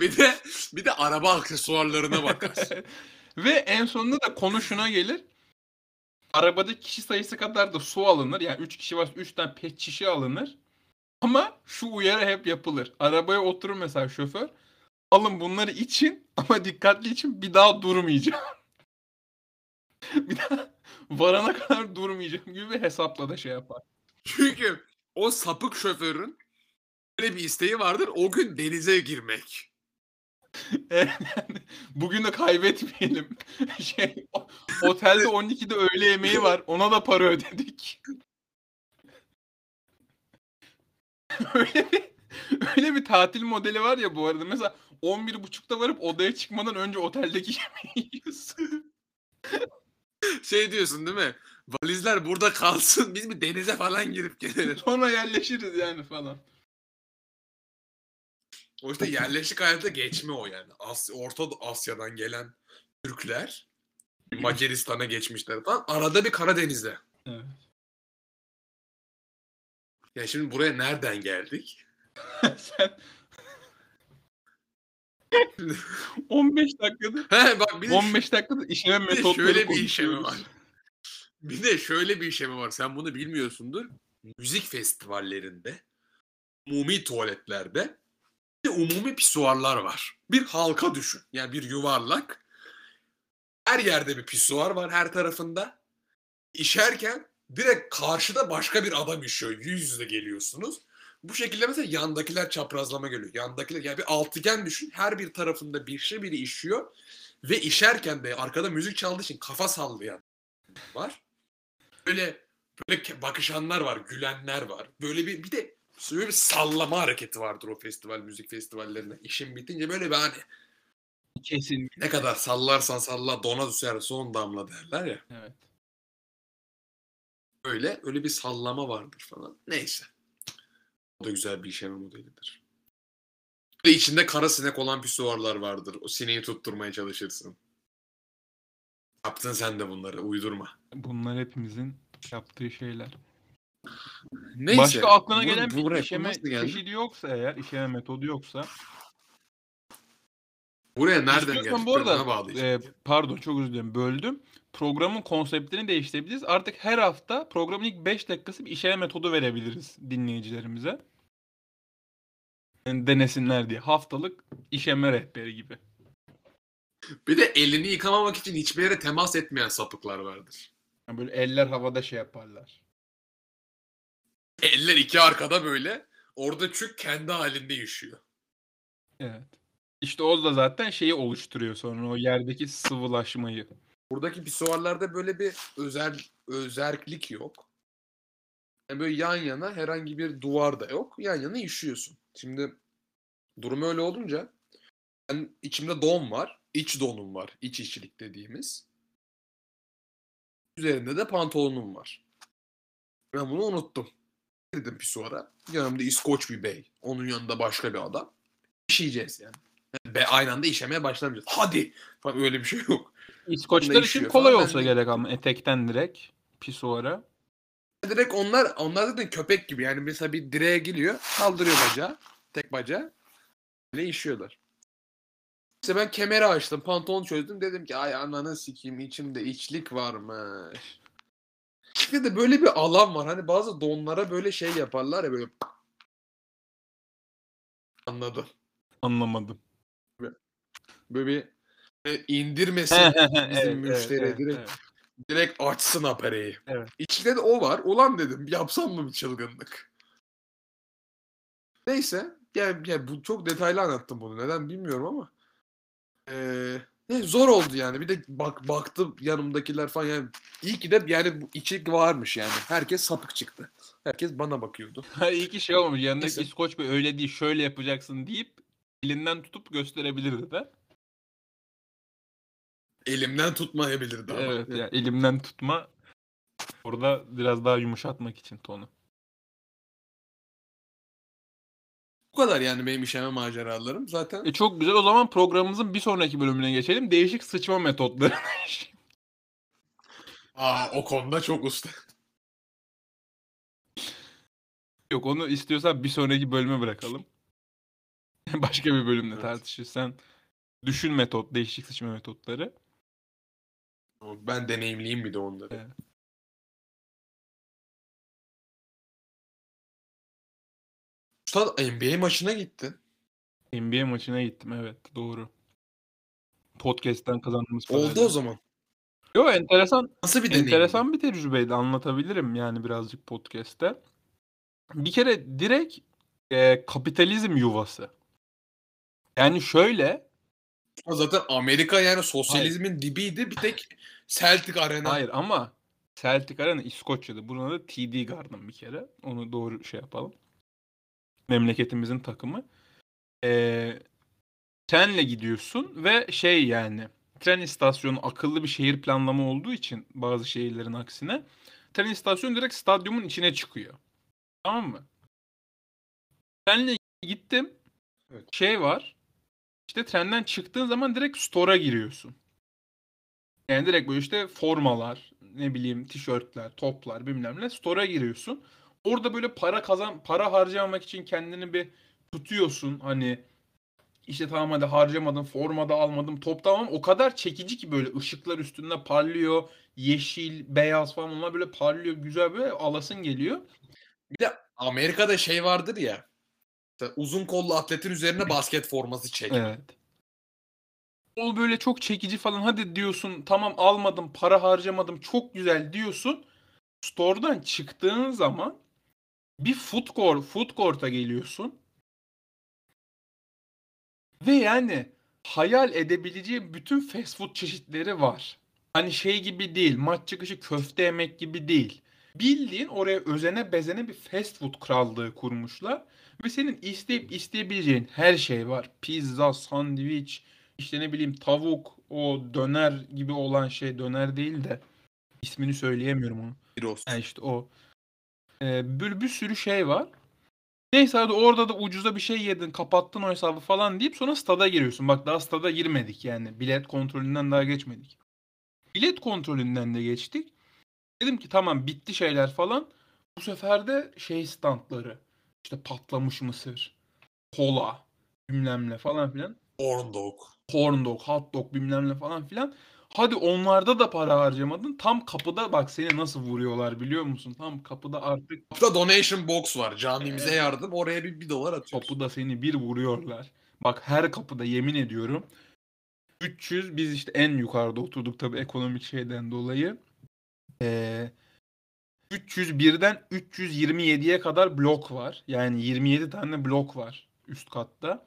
Bir de bir de araba aksesuarlarına bakar. (laughs) Ve en sonunda da konu şuna gelir. Arabadaki kişi sayısı kadar da su alınır. Yani 3 kişi varsa 3 tane pet şişe alınır. Ama şu uyarı hep yapılır. Arabaya oturur mesela şoför. Alın bunları için ama dikkatli için bir daha durmayacağım. (laughs) bir daha varana kadar durmayacağım gibi bir hesapla da şey yapar. Çünkü o sapık şoförün böyle bir isteği vardır. O gün denize girmek. (laughs) Bugün de kaybetmeyelim. (laughs) Şey, otelde 12'de öğle yemeği var. Ona da para ödedik. (laughs) öyle bir, öyle bir tatil modeli var ya bu arada. Mesela 11.30'da varıp odaya çıkmadan önce oteldeki yemeği yiyorsun. Şey diyorsun değil mi? Valizler burada kalsın. Biz bir denize falan girip gelelim. Sonra yerleşiriz yani falan. O işte yerleşik hayata geçme o yani. Asya, Orta Asya'dan gelen Türkler Macaristan'a geçmişler falan. Arada bir Karadeniz'de. Evet. Ya şimdi buraya nereden geldik? (laughs) Sen 15 dakikada He bak bir de, 15 dakikada işleme metotları şöyle bir işemi var. Bir de şöyle bir işemi var. Sen bunu bilmiyorsundur. Müzik festivallerinde, umumi tuvaletlerde de umumi pisuarlar var. Bir halka düşün. Yani bir yuvarlak. Her yerde bir pisuar var her tarafında. İşerken direkt karşıda başka bir adam işiyor. Yüz yüze geliyorsunuz. Bu şekilde mesela yandakiler çaprazlama geliyor. Yandakiler yani bir altıgen düşün. Her bir tarafında bir şey biri işiyor. Ve işerken de arkada müzik çaldığı için kafa sallayan var. Böyle Böyle bakışanlar var, gülenler var. Böyle bir bir de böyle bir sallama hareketi vardır o festival müzik festivallerinde. İşin bitince böyle bir hani Kesin. ne kadar sallarsan salla dona düşer son damla derler ya. Evet. Öyle öyle bir sallama vardır falan. Neyse. O da güzel bir işeme modelidir. Ve içinde kara sinek olan pisuarlar vardır. O sineği tutturmaya çalışırsın. Yaptın sen de bunları. Uydurma. Bunlar hepimizin yaptığı şeyler. Neyse. Başka aklına bu- gelen bu bir işeme çeşidi yoksa eğer, işeme metodu yoksa. Buraya nereden geldik? bu arada e, pardon çok özür dilerim böldüm. Programın konseptini değiştirebiliriz. Artık her hafta programın ilk 5 dakikası bir işleme metodu verebiliriz dinleyicilerimize. Yani denesinler diye. Haftalık işeme rehberi gibi. Bir de elini yıkamamak için hiçbir yere temas etmeyen sapıklar vardır. Yani böyle eller havada şey yaparlar. Eller iki arkada böyle. Orada çük kendi halinde yaşıyor. Evet. İşte o da zaten şeyi oluşturuyor sonra o yerdeki sıvılaşmayı. Buradaki pisuarlarda böyle bir özel özerklik yok. Yani böyle yan yana herhangi bir duvar da yok. Yan yana işiyorsun. Şimdi durum öyle olunca ben içimde don var. iç donum var. iç içilik dediğimiz. Üzerinde de pantolonum var. Ben bunu unuttum. Girdim pisuara. Yanımda İskoç bir bey. Onun yanında başka bir adam. İşeyeceğiz yani. yani be, aynı anda işemeye başlamayacağız. Hadi! Falan öyle bir şey yok. İskoçlar için kolay falan, olsa ben gerek ama etekten direkt pisuara. Direkt onlar onlar zaten köpek gibi. Yani mesela bir direğe geliyor, kaldırıyor bacağı, tek bacağı. Böyle işiyorlar. İşte ben kemeri açtım, pantolon çözdüm. Dedim ki ay ananı sikeyim içimde içlik varmış. İçlikte de böyle bir alan var. Hani bazı donlara böyle şey yaparlar ya böyle. Anladım. Anlamadım. Böyle bir e, indirmesin bizim müşteri direkt direkt açsın apareyi. Evet. İçinde de o var. Ulan dedim yapsam mı bir çılgınlık? Neyse. Yani, yani bu çok detaylı anlattım bunu. Neden bilmiyorum ama. Ee, ne, zor oldu yani. Bir de bak baktım yanımdakiler falan yani. İyi ki de yani bu içlik varmış yani. Herkes sapık çıktı. Herkes bana bakıyordu. İyi ki şey olmamış. Yanındaki Neyse. İskoç Bey öyle değil şöyle yapacaksın deyip elinden tutup gösterebilirdi de. Elimden tutmayabilirdi ama. Evet ya elimden tutma orada biraz daha yumuşatmak için tonu. Bu kadar yani benim işeme maceralarım. Zaten E çok güzel o zaman programımızın bir sonraki bölümüne geçelim. Değişik sıçma metotları. (laughs) aa, o konuda çok usta. Yok onu istiyorsan bir sonraki bölüme bırakalım. (laughs) Başka bir bölümde Evet. tartışırız. Sen düşün metot, değişik sıçma metotları. Ben deneyimliyim bir de onları. Evet. Usta NBA maçına gittin. NBA maçına gittim evet doğru. Podcast'ten kazandığımız Oldu parayla. o zaman. Yo enteresan Nasıl bir deneyim? enteresan bir tecrübeydi anlatabilirim yani birazcık podcast'te. Bir kere direkt e, kapitalizm yuvası. Yani şöyle Zaten Amerika yani sosyalizmin dibiydi. Bir tek Celtic Arena. hayır ama Celtic Arena İskoçya'da. Buna da TD Garden bir kere. Onu doğru şey yapalım. Memleketimizin takımı. Ee, trenle gidiyorsun ve şey yani tren istasyonu akıllı bir şehir planlama olduğu için bazı şehirlerin aksine tren istasyonu direkt stadyumun içine çıkıyor. Tamam mı? Trenle gittim. Evet. Şey var. İşte trenden çıktığın zaman direkt store'a giriyorsun. Yani direkt böyle işte formalar, ne bileyim tişörtler, toplar bilmem ne store'a giriyorsun. Orada böyle para kazan, para harcamamak için kendini bir tutuyorsun. Hani işte tamam hadi harcamadım, formada almadım, top tamam o kadar çekici ki böyle ışıklar üstünde parlıyor. Yeşil, beyaz falan onlar böyle parlıyor. Güzel böyle alasın geliyor. Bir de Amerika'da şey vardır ya. uzun kollu atletin üzerine basket forması çek. Evet. O böyle çok çekici falan. Hadi diyorsun tamam almadım, para harcamadım, çok güzel diyorsun. Store'dan çıktığın zaman bir food court, food court'a geliyorsun. Ve yani hayal edebileceğin bütün fast food çeşitleri var. Hani şey gibi değil, maç çıkışı köfte yemek gibi değil. Bildiğin oraya özene bezene bir fast food krallığı kurmuşlar. Ve senin isteyip isteyebileceğin her şey var. Pizza, sandviç, işte ne bileyim tavuk, o döner gibi olan şey döner değil de ismini söyleyemiyorum onu. Gyros. Yani işte o. Ee, bir, bir sürü şey var. Neyse hadi orada da ucuza bir şey yedin, kapattın o hesabı falan deyip sonra stada giriyorsun. Bak daha stada girmedik yani. Bilet kontrolünden daha geçmedik. Bilet kontrolünden de geçtik. Dedim ki tamam bitti şeyler falan. Bu sefer de şey standları. İşte patlamış mısır, kola, bilmem ne falan filan. Corn dog. Corn dog, hot dog bilmem ne falan filan. Hadi onlarda da para harcamadın. Tam kapıda bak seni nasıl vuruyorlar biliyor musun? Tam kapıda artık Burada donation box var. Camimize yardım. Oraya bir, bir dolar atıyoruz. kapıda seni bir vuruyorlar. Bak her kapıda yemin ediyorum. 300 biz işte en yukarıda oturduk tabii ekonomik şeyden dolayı. Ee, 301'den 327'ye kadar blok var. Yani 27 tane blok var üst katta.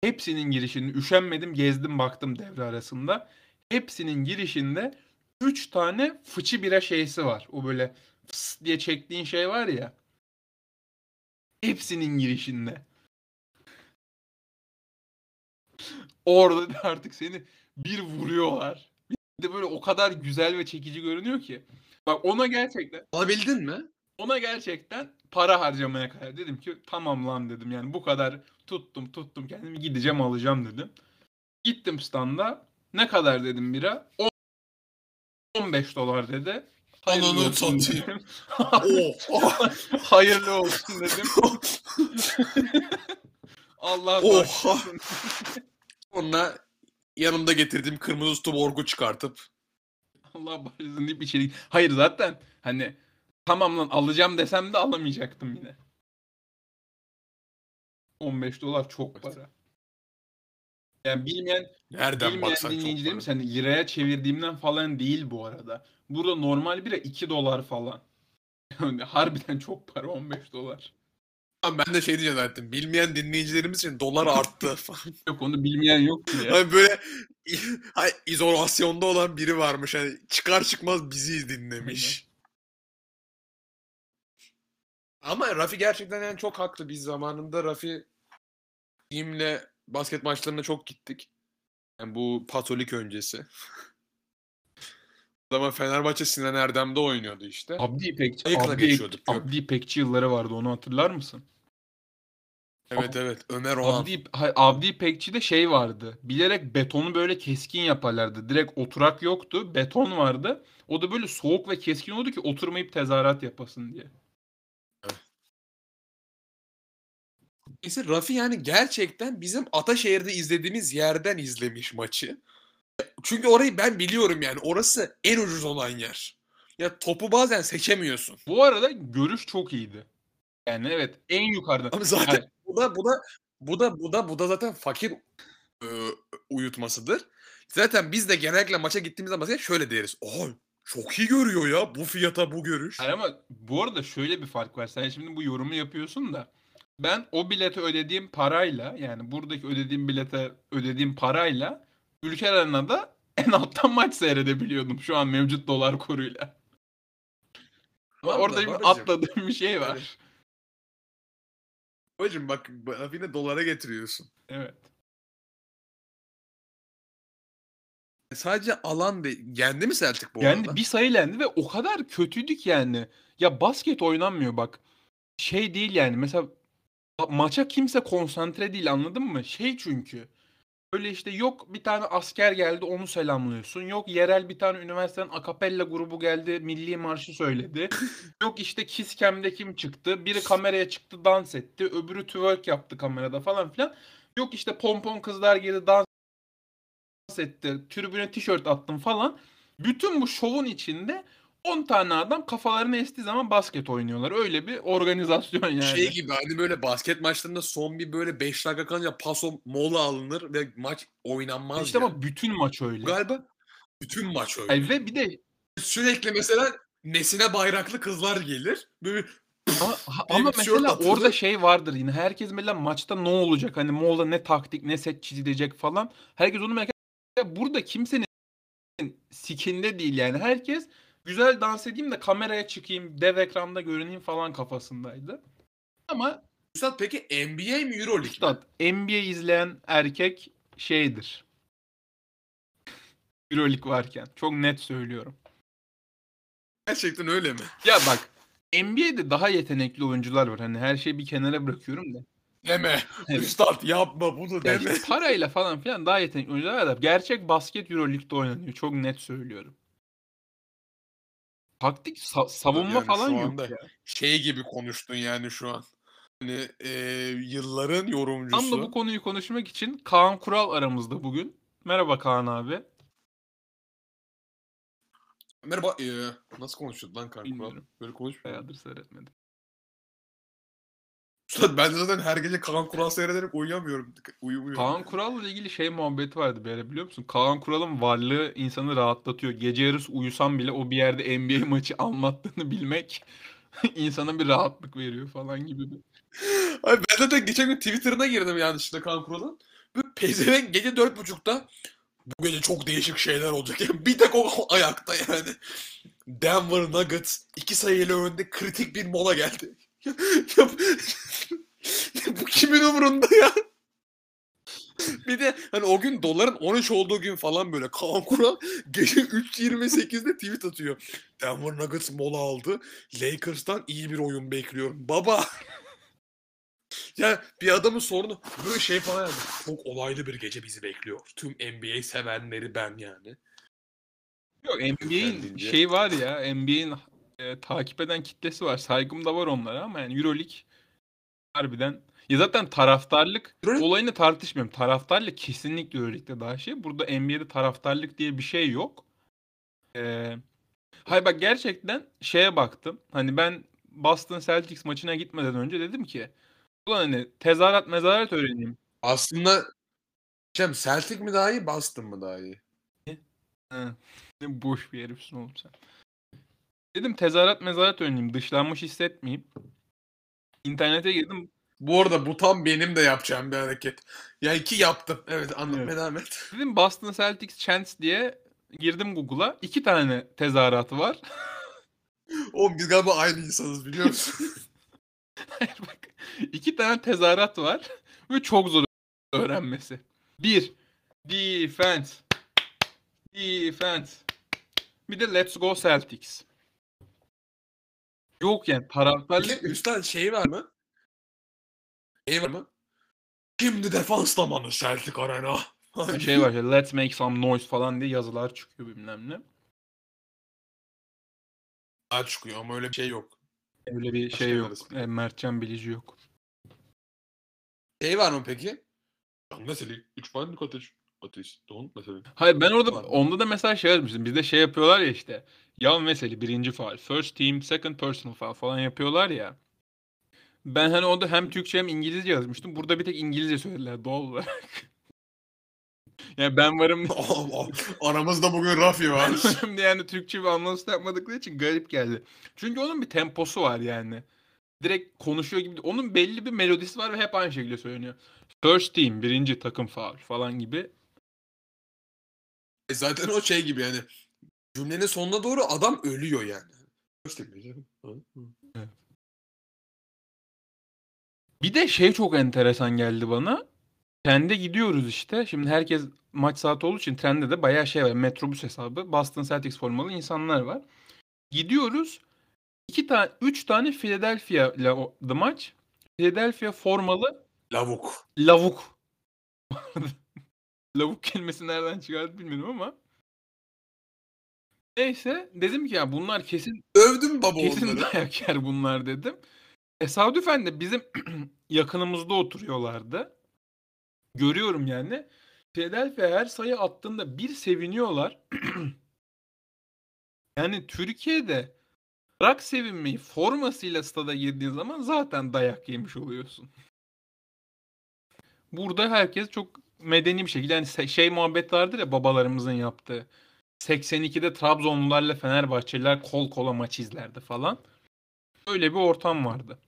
Hepsinin girişini üşenmedim gezdim baktım devre arasında. Hepsinin girişinde 3 tane fıçı bira şeysi var. O böyle fıs diye çektiğin şey var ya. Hepsinin girişinde. Orada da artık seni bir vuruyorlar. Bir de böyle o kadar güzel ve çekici görünüyor ki. Bak ona gerçekten Alabildin mi? ona gerçekten para harcamaya karar dedim ki tamam lan dedim yani bu kadar tuttum tuttum kendimi gideceğim alacağım dedim. Gittim standa ne kadar dedim bira 10 15 dolar dedi. Hayırlı Ananı olsun satayım. dedim. (laughs) Hayırlı olsun dedim. (laughs) Allah Oha. bağışlasın. Sonra yanımda getirdiğim kırmızı su borgu çıkartıp Allah bağışlasın deyip içeri. Hayır zaten hani tamam lan alacağım desem de alamayacaktım yine. 15 dolar çok para. Yani bilmeyen nereden bilmeyen dinleyicilerimiz hani liraya çevirdiğimden falan değil bu arada. Burada normal bira 2 dolar falan. (laughs) Yani harbiden çok para 15 dolar. Ama ben de şey diyeceğim zaten. Bilmeyen dinleyicilerimiz için dolar arttı (laughs) falan. Yok onu bilmeyen yok ki ya. hani böyle (laughs) hani izolasyonda olan biri varmış. Hani çıkar çıkmaz bizi dinlemiş. Ama Rafi gerçekten yani çok haklı. Biz zamanında Rafi Team'le basket maçlarına çok gittik. Yani bu Patolik öncesi. (laughs) O zaman Fenerbahçe Sinan Erdem'de oynuyordu işte. Abdi İpekçi, Abdi. Abdi İpekçi yılları vardı onu hatırlar mısın? Evet evet. Ömer Oğan. Abdi, Abdi İpekçi'de şey vardı. Bilerek betonu böyle keskin yaparlardı. Direkt oturak yoktu. Beton vardı. O da böyle soğuk ve keskin oldu ki oturmayıp tezahürat yapasın diye. Neyse Rafi yani gerçekten bizim Ataşehir'de izlediğimiz yerden izlemiş maçı. Çünkü orayı ben biliyorum yani. Orası en ucuz olan yer. Ya topu bazen seçemiyorsun. Bu arada görüş çok iyiydi. Yani evet en yukarıda. Ama zaten Yani bu da bu da bu da bu da bu da zaten fakir e, uyutmasıdır. Zaten biz de genellikle maça gittiğimizde mesela şöyle deriz. Oy çok iyi görüyor ya bu fiyata bu görüş. Hayır ama bu arada şöyle bir fark var. Sen şimdi bu yorumu yapıyorsun da ben o bilete ödediğim parayla yani buradaki ödediğim bilete ödediğim parayla Ülker Arena'da (laughs) en alttan maç seyredebiliyordum şu an mevcut dolar kuruyla. Ama orada bir atladığım bir şey var. Babacım bak Rafi'ne dolara getiriyorsun. Evet. Sadece alan değil. Yendi mi Celtic bu Yani arada? bir sayı lendi ve o kadar kötüydük yani. Ya basket oynanmıyor bak. Şey değil yani mesela maça kimse konsantre değil anladın mı? Şey çünkü. Böyle işte yok bir tane asker geldi onu selamlıyorsun. Yok yerel bir tane üniversitenin akapella grubu geldi milli marşı söyledi. (laughs) yok işte Kiss Cam'de kim çıktı? Biri kameraya çıktı dans etti. Öbürü twerk yaptı kamerada falan filan. Yok işte pompon kızlar geldi dans etti. Tribüne tişört attım falan. Bütün bu şovun içinde 10 tane adam kafalarını estiği zaman basket oynuyorlar. Öyle bir organizasyon yani. Şey gibi hani böyle basket maçlarında son bir böyle 5 dakika kalınca paso mola alınır ve maç oynanmaz İşte ya. ama bütün maç öyle. Galiba bütün maç öyle. Ay ve bir de Sürekli mesela nesine bayraklı kızlar gelir. Böyle ama, (laughs) ama mesela atılır. orada şey vardır yine. Herkes mesela maçta ne olacak? Hani Moğol'da ne taktik, ne set çizilecek falan. Herkes onu merak ediyor. Burada kimsenin sikinde değil yani. Herkes güzel dans edeyim de kameraya çıkayım, dev ekranda görüneyim falan kafasındaydı. Ama Üstad peki NBA mi Euroleague mi? Üstad NBA izleyen erkek şeydir. Euroleague varken. Çok net söylüyorum. Gerçekten öyle mi? Ya bak NBA'de daha yetenekli oyuncular var. Hani her şeyi bir kenara bırakıyorum da. Deme. Evet. Üstad yapma bunu Ya deme. işte parayla falan filan daha yetenekli oyuncular var gerçek basket Euroleague'de oynanıyor. Çok net söylüyorum. Taktik sa- savunma Yani falan yok ya. Şey gibi konuştun yani şu an. Hani e, yılların yorumcusu. Tam da bu konuyu konuşmak için Kaan Kural aramızda bugün. Merhaba Kaan abi. Merhaba. e, nasıl konuşuyordu lan kanka? Bilmiyorum. Böyle konuşmuyor. Bayağıdır seyretmedim. Ben de zaten her gece Kaan Kural seyrederek uyuyamıyorum. Uyumuyorum. Kaan Kural'la ilgili şey muhabbeti vardı bir ara biliyor musun? Kaan Kural'ın varlığı insanı rahatlatıyor. Gece yarısı uyusam bile o bir yerde NBA maçı anlattığını bilmek (laughs) insana bir rahatlık veriyor falan gibi bir. Abi ben zaten geçen gün Twitter'ına girdim yanlışlıkla Kaan Kural'ın. Pezevenk gece dört buçukta bu gece çok değişik şeyler olacak. Yani (laughs) bir tek o ayakta yani. Denver Nuggets iki sayıyla önde kritik bir mola geldi. Ya, ya, bu kimin umurunda ya? Bir de hani o gün doların 13 olduğu gün falan böyle Kaan Kural gece 3.28'de tweet atıyor. Denver Nuggets mola aldı. Lakers'tan iyi bir oyun bekliyorum. Baba! Ya bir adamın sorunu böyle şey falan yazmış. Çok olaylı bir gece bizi bekliyor. Tüm NBA sevenleri ben yani. Yok NBA'in şey var ya NBA'in e, takip eden kitlesi var. Saygım da var onlara ama yani Euroleague harbiden ya zaten taraftarlık Euroleague- olayını tartışmıyorum. Taraftarlık kesinlikle Euroleague'de daha şey. Burada NBA'de taraftarlık diye bir şey yok. Ee, hayır bak gerçekten şeye baktım. Hani ben Boston Celtics maçına gitmeden önce dedim ki ulan hani tezahürat mezaret öğreneyim. Aslında Cem Celtic mi daha iyi Boston mı daha iyi? Ne boş bir herifsin oğlum sen. Dedim tezahürat mezaret öğreneyim. Dışlanmış hissetmeyeyim. İnternete girdim. Bu arada bu tam benim de yapacağım bir hareket. Ya iki yaptım. Evet anlatmaya devam et. (laughs) Dedim Boston Celtics Chance diye girdim Google'a. İki tane tezahüratı var. (laughs) Oğlum biz galiba aynı insanız biliyor musun? (laughs) Hayır bak. İki tane tezahürat var. Ve çok zor öğrenmesi. Bir. Defense. Defense. Bir de Let's Go Celtics. Yok yani taraftarlık üstten şey var mı? Şey var mı? Şimdi defans zamanı Celtic Arena. şey var ya Let's Make Some Noise falan diye yazılar çıkıyor bilmem ne. Daha çıkıyor ama öyle bir şey yok. Öyle bir şey yok. E, Mertcan Bilici yok. Şey var mı peki? Mesela 3 puanlık ateş. Ateş. Don mesela. Hayır ben orada onda da mesela şey yazmıştım. Bizde şey yapıyorlar ya işte. Yan mesele birinci faal. First team, second personal foul falan yapıyorlar ya. Ben hani orada hem Türkçe hem İngilizce yazmıştım. Burada bir tek İngilizce söylediler doğal olarak. (laughs) yani ben varım (laughs) Aramızda bugün Rafi var. Şimdi yani Türkçe bir anonsu yapmadıkları için garip geldi. Çünkü onun bir temposu var yani. Direkt konuşuyor gibi. Onun belli bir melodisi var ve hep aynı şekilde söyleniyor. First team, birinci takım faul falan gibi. E Zaten o şey gibi yani. Cümlenin sonuna doğru adam ölüyor yani. Bir de şey çok enteresan geldi bana. Trende gidiyoruz işte. Şimdi herkes maç saati olduğu için trende de bayağı şey var. Metrobüs hesabı. Boston Celtics formalı insanlar var. Gidiyoruz. iki tane, üç tane Philadelphia ile maç. Philadelphia formalı Lavuk. lavuk. (laughs) lavuk kelimesi nereden çıkardı bilmiyorum ama. Neyse dedim ki ya bunlar kesin Övdüm baba kesin onları. (laughs) dayak yer bunlar dedim. Tesadüfen de bizim (clears throat) yakınımızda oturuyorlardı. Görüyorum yani. Philadelphia her sayı attığında bir seviniyorlar. (clears throat) yani Türkiye'de rak sevinmeyi formasıyla stada girdiğin zaman zaten dayak yemiş oluyorsun. Burada herkes çok medeni bir şekilde yani şey muhabbet vardır ya babalarımızın yaptığı. 82'de Trabzonlularla Fenerbahçeliler kol kola maç izlerdi falan. Öyle bir ortam vardı.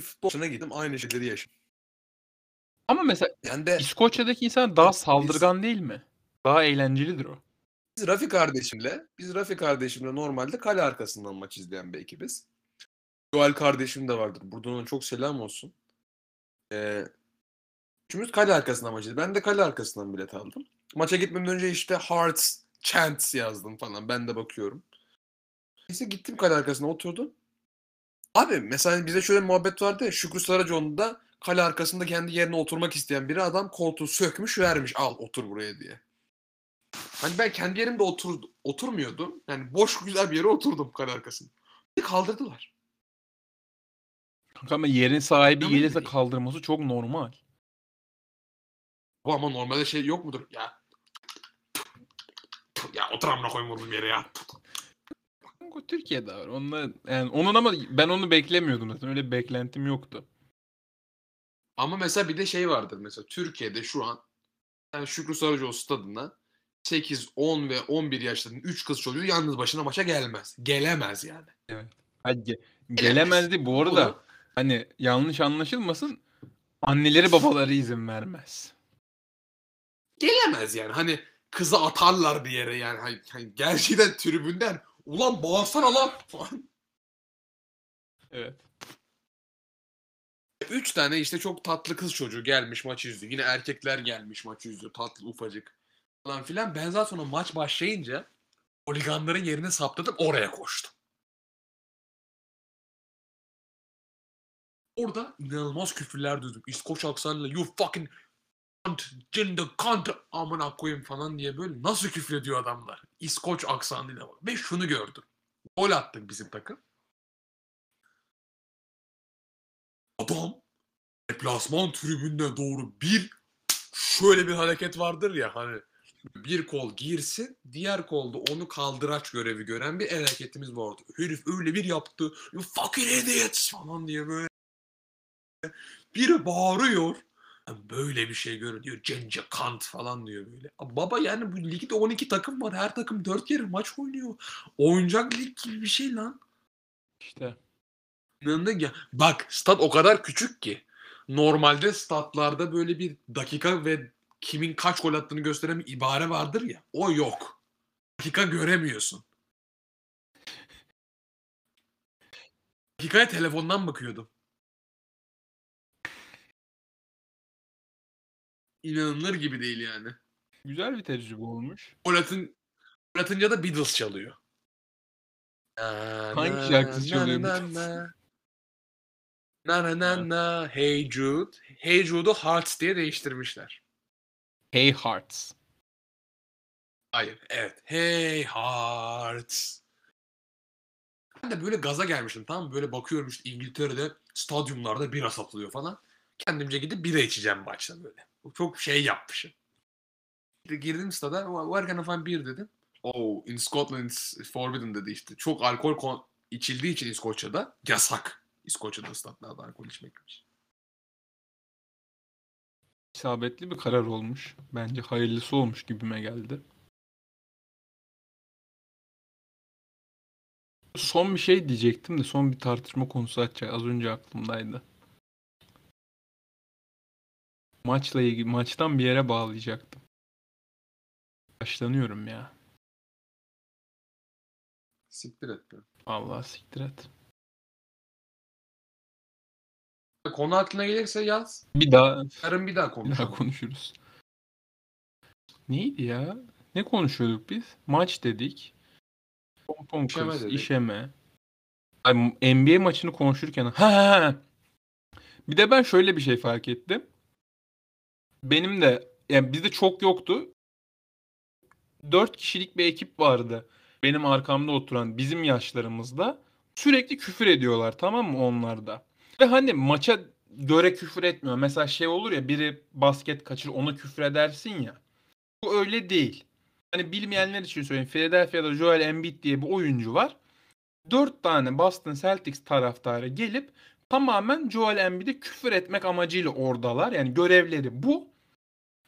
Futboluna gittim aynı şeyleri yaşadım. Ama mesela Yani de İskoçya'daki insan daha saldırgan değil mi? Daha eğlencelidir o. Biz Rafi kardeşimle, biz Rafi kardeşimle normalde kale arkasından maç izleyen bir ekibiz. Joel kardeşim de vardır. Buradan ona çok selam olsun. Ee, kale arkasından maç izledik. Ben de kale arkasından bilet aldım. Maça gitmeden önce işte Hearts, Chants yazdım falan. Ben de bakıyorum. Neyse gittim kale arkasına oturdum. Abi mesela bize şöyle muhabbet vardı ya. Şükrü Saracoğlu'nda kale arkasında kendi yerine oturmak isteyen biri adam koltuğu sökmüş vermiş. Al otur buraya diye. Hani ben kendi yerimde otur, oturmuyordum. Yani boş güzel bir yere oturdum kale arkasında. Kaldırdılar. Ama yerin sahibi Ama gelirse kaldırması çok normal. Bu ama normalde şey yok mudur? Ya ya otur amına koyayım oğlum yere ya. Türkiye'de var. Onunla, yani onun ama ben onu beklemiyordum zaten. Öyle bir beklentim yoktu. Ama mesela bir de şey vardır mesela Türkiye'de şu an yani Şükrü Saracoğlu stadına 8, 10 ve 11 yaşlarında 3 kız çocuğu yalnız başına maça gelmez. Gelemez yani. Hadi ge- gelemezdi bu arada. Bunu Hani yanlış anlaşılmasın. Anneleri babaları izin vermez. gelemez yani. Hani kızı atarlar bir yere yani. Hani, hani gerçekten tribünden ulan bağırsana lan falan. Evet. Üç tane işte çok tatlı kız çocuğu gelmiş maçı izliyor. Yine erkekler gelmiş maçı izliyor. Tatlı ufacık falan filan. Ben zaten sonra maç başlayınca holiganların yerini saptadım oraya koştum. Orada inanılmaz küfürler duydum. İskoç aksanıyla you fucking cunt, gender cunt amına koyayım falan diye böyle nasıl küfür ediyor adamlar. İskoç aksanıyla. Ve şunu gördüm. Gol attık bizim takım. Adam deplasman tribününe doğru bir şöyle bir hareket vardır ya hani bir kol girsin diğer kolda onu kaldıraç görevi gören bir hareketimiz vardı. Herif öyle bir yaptı. You fucking idiots falan diye böyle biri bağırıyor. Böyle bir şey görüyor diyor. Cence Kant falan diyor böyle. Baba yani bu ligde 12 takım var. Her takım 4 kere maç oynuyor. Oyuncak lig gibi bir şey lan. İşte. İnanılır ya. Bak stat o kadar küçük ki. Normalde statlarda böyle bir dakika ve kimin kaç gol attığını gösteren bir ibare vardır ya. O yok. Dakika göremiyorsun. Dakikaya telefondan bakıyordum. İnanılır gibi değil yani. Güzel bir tecrübe olmuş. Gol atınca da Beatles çalıyor. Hangi şarkısı çalıyor Na Beatles? na na na na na Hey Jude. Hey Jude'u Hearts diye değiştirmişler. Hey Hearts. Hayır, evet. Hey Hearts. Ben de böyle gaza gelmiştim mı? Böyle bakıyorum işte İngiltere'de stadyumlarda bira satılıyor falan. Kendimce gidip bira içeceğim maçta böyle. Çok şey yapmışım. Girdim stada, where can I find beer dedim. Oh, in Scotland it's forbidden dedi işte. Çok alkol içildiği için İskoçya'da yasak. İskoçya'da statlarda alkol içmekmiş. İsabetli bir karar olmuş. Bence hayırlısı olmuş gibime geldi. Son bir şey diyecektim de son bir tartışma konusu açacak. Az önce aklımdaydı. Maçla ilgili maçtan bir yere bağlayacaktım. Başlanıyorum ya. Siktir et be. Vallahi siktir et. Konu aklına gelirse yaz. Bir daha Yarın bir daha bir daha konuşuruz. Neydi ya? Ne konuşuyorduk biz? Maç dedik. Pompon İşeme kız, dedik. işeme. Ay, NBA maçını konuşurken ha, ha, ha. Bir de ben şöyle bir şey fark ettim. Benim de yani bizde çok yoktu. Dört kişilik bir ekip vardı. Benim arkamda oturan bizim yaşlarımızda. Sürekli küfür ediyorlar tamam mı onlar da. Ve hani maça göre küfür etmiyor. Mesela şey olur ya biri basket kaçır ona küfür edersin ya. Bu öyle değil. Hani bilmeyenler için söyleyeyim. Philadelphia'da Joel Embiid diye bir oyuncu var. Dört tane Boston Celtics taraftarı gelip tamamen Joel Embiid'e küfür etmek amacıyla oradalar. Yani görevleri bu.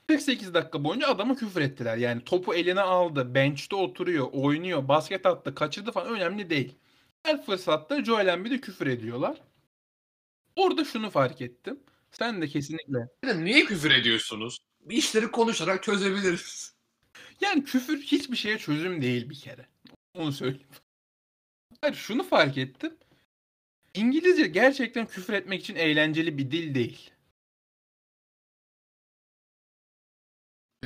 48 dakika boyunca adama küfür ettiler. Yani topu eline aldı, bench'te oturuyor, oynuyor, basket attı, kaçırdı falan önemli değil. Her fırsatta Joel Embiid'e küfür ediyorlar. Orada şunu fark ettim. Sen de kesinlikle. Niye küfür ediyorsunuz? İşleri konuşarak çözebiliriz. Yani küfür hiçbir şeye çözüm değil bir kere. Onu söyleyeyim. Hayır şunu fark ettim. İngilizce gerçekten küfür etmek için eğlenceli bir dil değil.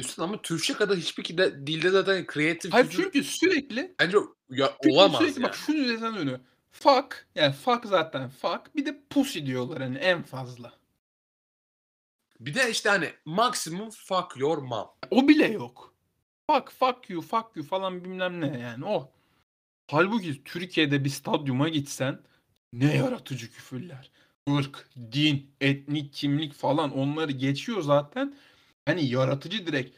Üstün ama Türkçe kadar hiçbir kide- dilde zaten kreatif Hayır çünkü sürekli bence ya, Çünkü olamaz sürekli yani. bak şunun üzerinden dönüyor. Fuck yani fuck zaten fuck bir de pussy diyorlar hani en fazla. Bir de işte hani maksimum fuck your mom. O bile yok. Fuck fuck you fuck you falan bilmem ne yani o. Halbuki Türkiye'de bir stadyuma gitsen ne yaratıcı küfürler. Irk, din, etnik kimlik falan onları geçiyor zaten. Hani yaratıcı direkt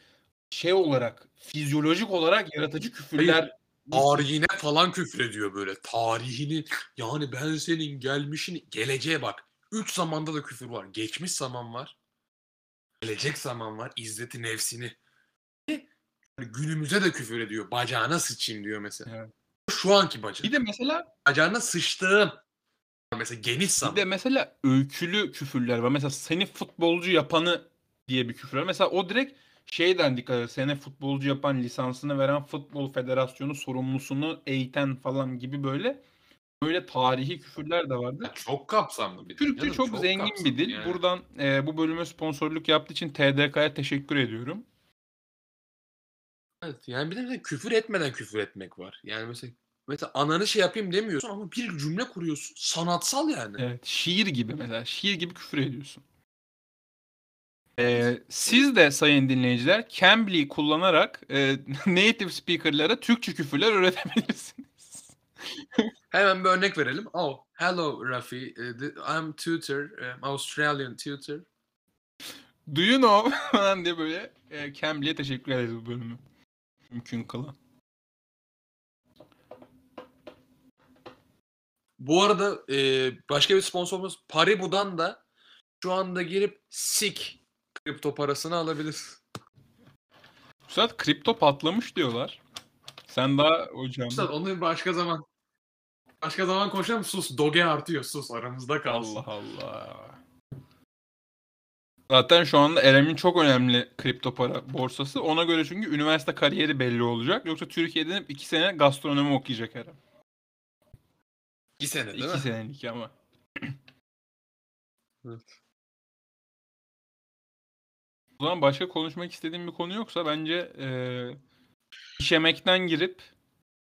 şey olarak fizyolojik olarak yaratıcı küfürler Tarihine falan küfrediyor böyle. Tarihini yani ben senin gelmişini geleceğe bak. Üç zamanda da küfür var. Geçmiş zaman var. Gelecek zaman var. İzzeti nefsini. Ve günümüze de küfür ediyor. Bacağına sıçayım diyor mesela. Evet. Şu anki bacak. Bir de mesela Bacağına sıçtığım. Mesela geniş Bir zaman. de mesela öykülü küfürler var. Mesela seni futbolcu yapanı diye bir küfür var. Mesela o direkt şeyden dikkat et. Seni futbolcu yapan lisansını veren futbol federasyonu sorumlusunu eğiten falan gibi böyle böyle tarihi küfürler de vardı. Çok kapsamlı bir dil. Türkçe canım, çok, zengin kapsamlı bir dil. yani. Buradan e, bu bölüme sponsorluk yaptığı için TDK'ya teşekkür ediyorum. Evet, yani bir de mesela küfür etmeden küfür etmek var. Yani mesela mesela ananı şey yapayım demiyorsun ama bir cümle kuruyorsun. Sanatsal yani. Evet, şiir gibi mesela. Şiir gibi küfür ediyorsun. Ee, siz de sayın dinleyiciler Cambly kullanarak e, (laughs) native speaker'lara Türkçe küfürler öğretebilirsiniz. (laughs) Hemen bir örnek verelim. Oh, hello Rafi. Uh, I'm tutor, um, Australian tutor. Do you know (laughs) falan diye böyle e, Cambly'e teşekkür ederiz bu bölümü. Mümkün kılan. Bu arada e, başka bir sponsorumuz Paribu'dan da şu anda girip SIK kripto parasını alabilir. Üstad kripto patlamış diyorlar. Sen daha hocam. Üstad onu başka zaman başka zaman konuşalım. Sus. Doge artıyor. Sus. Aramızda kalsın. Allah Allah. Zaten şu anda Erem'in çok önemli kripto para borsası. Ona göre çünkü üniversite kariyeri belli olacak. Yoksa Türkiye'de hep iki sene gastronomi okuyacak Erem. İki sene değil İki mi? senelik ama. Evet. O zaman başka konuşmak istediğim bir konu yoksa bence e, iş emekten girip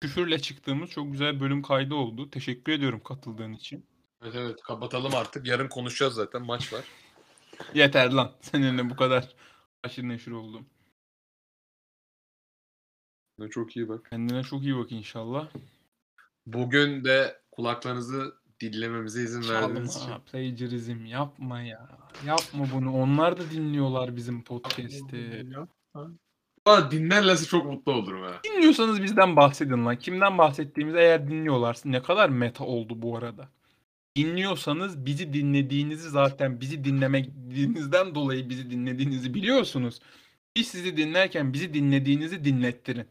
küfürle çıktığımız çok güzel bir bölüm kaydı oldu. Teşekkür ediyorum katıldığın için. Evet evet kapatalım artık. Yarın konuşacağız zaten. Maç var. Yeter lan. (laughs) Seninle bu kadar aşırı neşir oldum. Çok iyi bak. Kendine çok iyi bak inşallah. Bugün de kulaklarınızı dinlememize izin verdiğiniz için. Çalma, plagiarizm yapma ya. Yapma bunu. Onlar da dinliyorlar bizim podcast'i. Valla dinlerlerse çok mutlu olurum ha. Dinliyorsanız bizden bahsedin lan. Kimden bahsettiğimizi eğer dinliyorlarsa ne kadar meta oldu bu arada. Dinliyorsanız bizi dinlediğinizi zaten bizi dinlemediğinizden dolayı bizi dinlediğinizi biliyorsunuz. Biz sizi dinlerken bizi dinlediğinizi dinlettirin.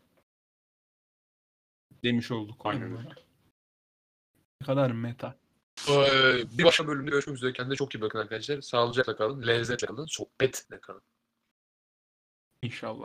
Demiş olduk. Aynen öyle. Kadar meta. Ee, bir başka bölümde görüşmek üzere. Kendinize çok iyi bakın arkadaşlar. Sağlıcakla kalın. Lezzetle kalın. Sohbetle kalın. İnşallah.